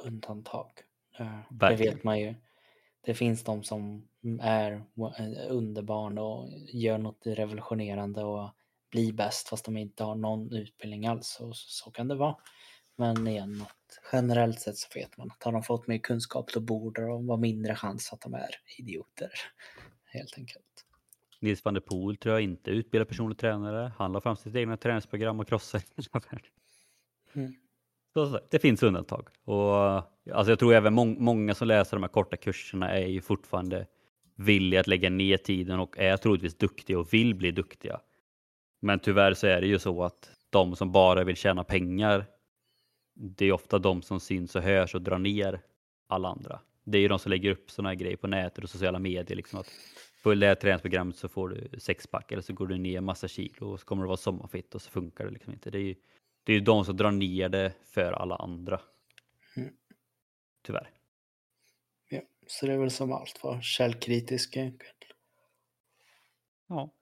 undantag. Det Verkligen. vet man ju. Det finns de som är underbarn och gör något revolutionerande och blir bäst fast de inte har någon utbildning alls. Och så kan det vara. Men igen, generellt sett så vet man att har de fått mer kunskap då borde de vara mindre chans att de är idioter. Helt enkelt. Nils van der Poel tror jag inte utbildar personlig tränare. Han la fram sitt egna träningsprogram och krossade hela världen. Mm. Så, det finns undantag. Och, alltså jag tror även må många som läser de här korta kurserna är ju fortfarande villiga att lägga ner tiden och är troligtvis duktiga och vill bli duktiga. Men tyvärr så är det ju så att de som bara vill tjäna pengar, det är ofta de som syns och hörs och drar ner alla andra. Det är ju de som lägger upp sådana här grejer på nätet och sociala medier. Liksom att Följ det här träningsprogrammet så får du sexpack eller så går du ner massa kilo och så kommer du vara sommarfitt och så funkar det liksom inte. Det är ju det är de som drar ner det för alla andra. Mm. Tyvärr. Ja, så det är väl som allt var källkritisk egentligen. Ja.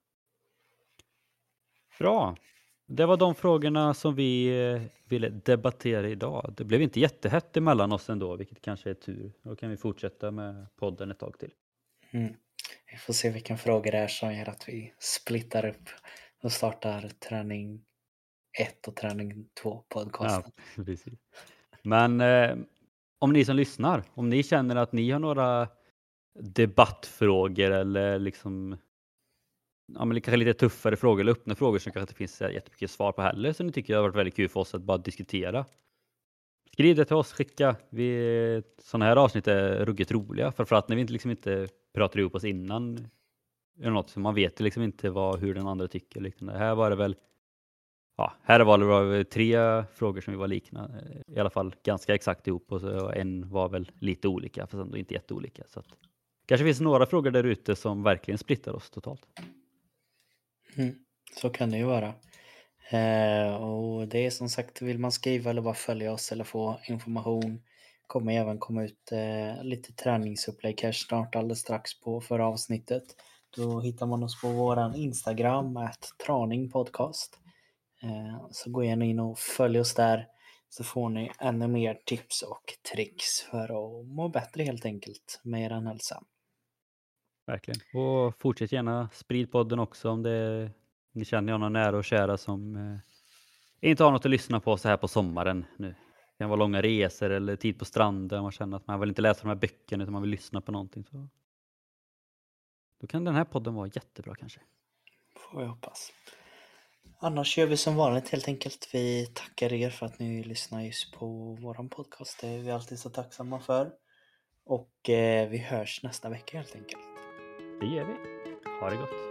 Bra. Det var de frågorna som vi eh, ville debattera idag. Det blev inte jättehett emellan oss ändå, vilket kanske är tur. Då kan vi fortsätta med podden ett tag till. Mm. Vi får se vilken fråga det är som gör att vi splittar upp och startar träning 1 och träning 2 podcasten. Ja, precis. Men eh, om ni som lyssnar, om ni känner att ni har några debattfrågor eller liksom ja, men kanske lite tuffare frågor eller öppna frågor som kanske inte finns jättemycket svar på heller så ni tycker har varit väldigt kul för oss att bara diskutera. Skriv det till oss, skicka. Vi, sådana här avsnitt är ruggigt roliga, framförallt när vi inte, liksom inte pratar ihop oss innan. Eller något, så man vet liksom inte vad, hur den andra tycker. Liksom. Här var det väl ja, här var det tre frågor som vi var likna, i alla fall ganska exakt ihop och så en var väl lite olika, fast ändå inte jätteolika. Så att, kanske finns några frågor där ute som verkligen splittar oss totalt. Mm, så kan det ju vara. Eh, och det är som sagt, vill man skriva eller bara följa oss eller få information kommer även komma ut eh, lite träningsupplägg här snart alldeles strax på förra avsnittet. Då hittar man oss på våran Instagram, att traningpodcast. Eh, så gå gärna in och följ oss där så får ni ännu mer tips och tricks för att må bättre helt enkelt med er hälsa. Verkligen. Och fortsätt gärna sprid podden också om det, ni känner några nära och kära som eh, inte har något att lyssna på så här på sommaren nu. Det kan vara långa resor eller tid på stranden. Man känner att man vill inte läsa de här böckerna utan man vill lyssna på någonting. Så. Då kan den här podden vara jättebra kanske. Får jag hoppas. Annars gör vi som vanligt helt enkelt. Vi tackar er för att ni lyssnar just på våran podcast. Det är vi alltid så tacksamma för. Och eh, vi hörs nästa vecka helt enkelt. Det gör vi. Ha det gott.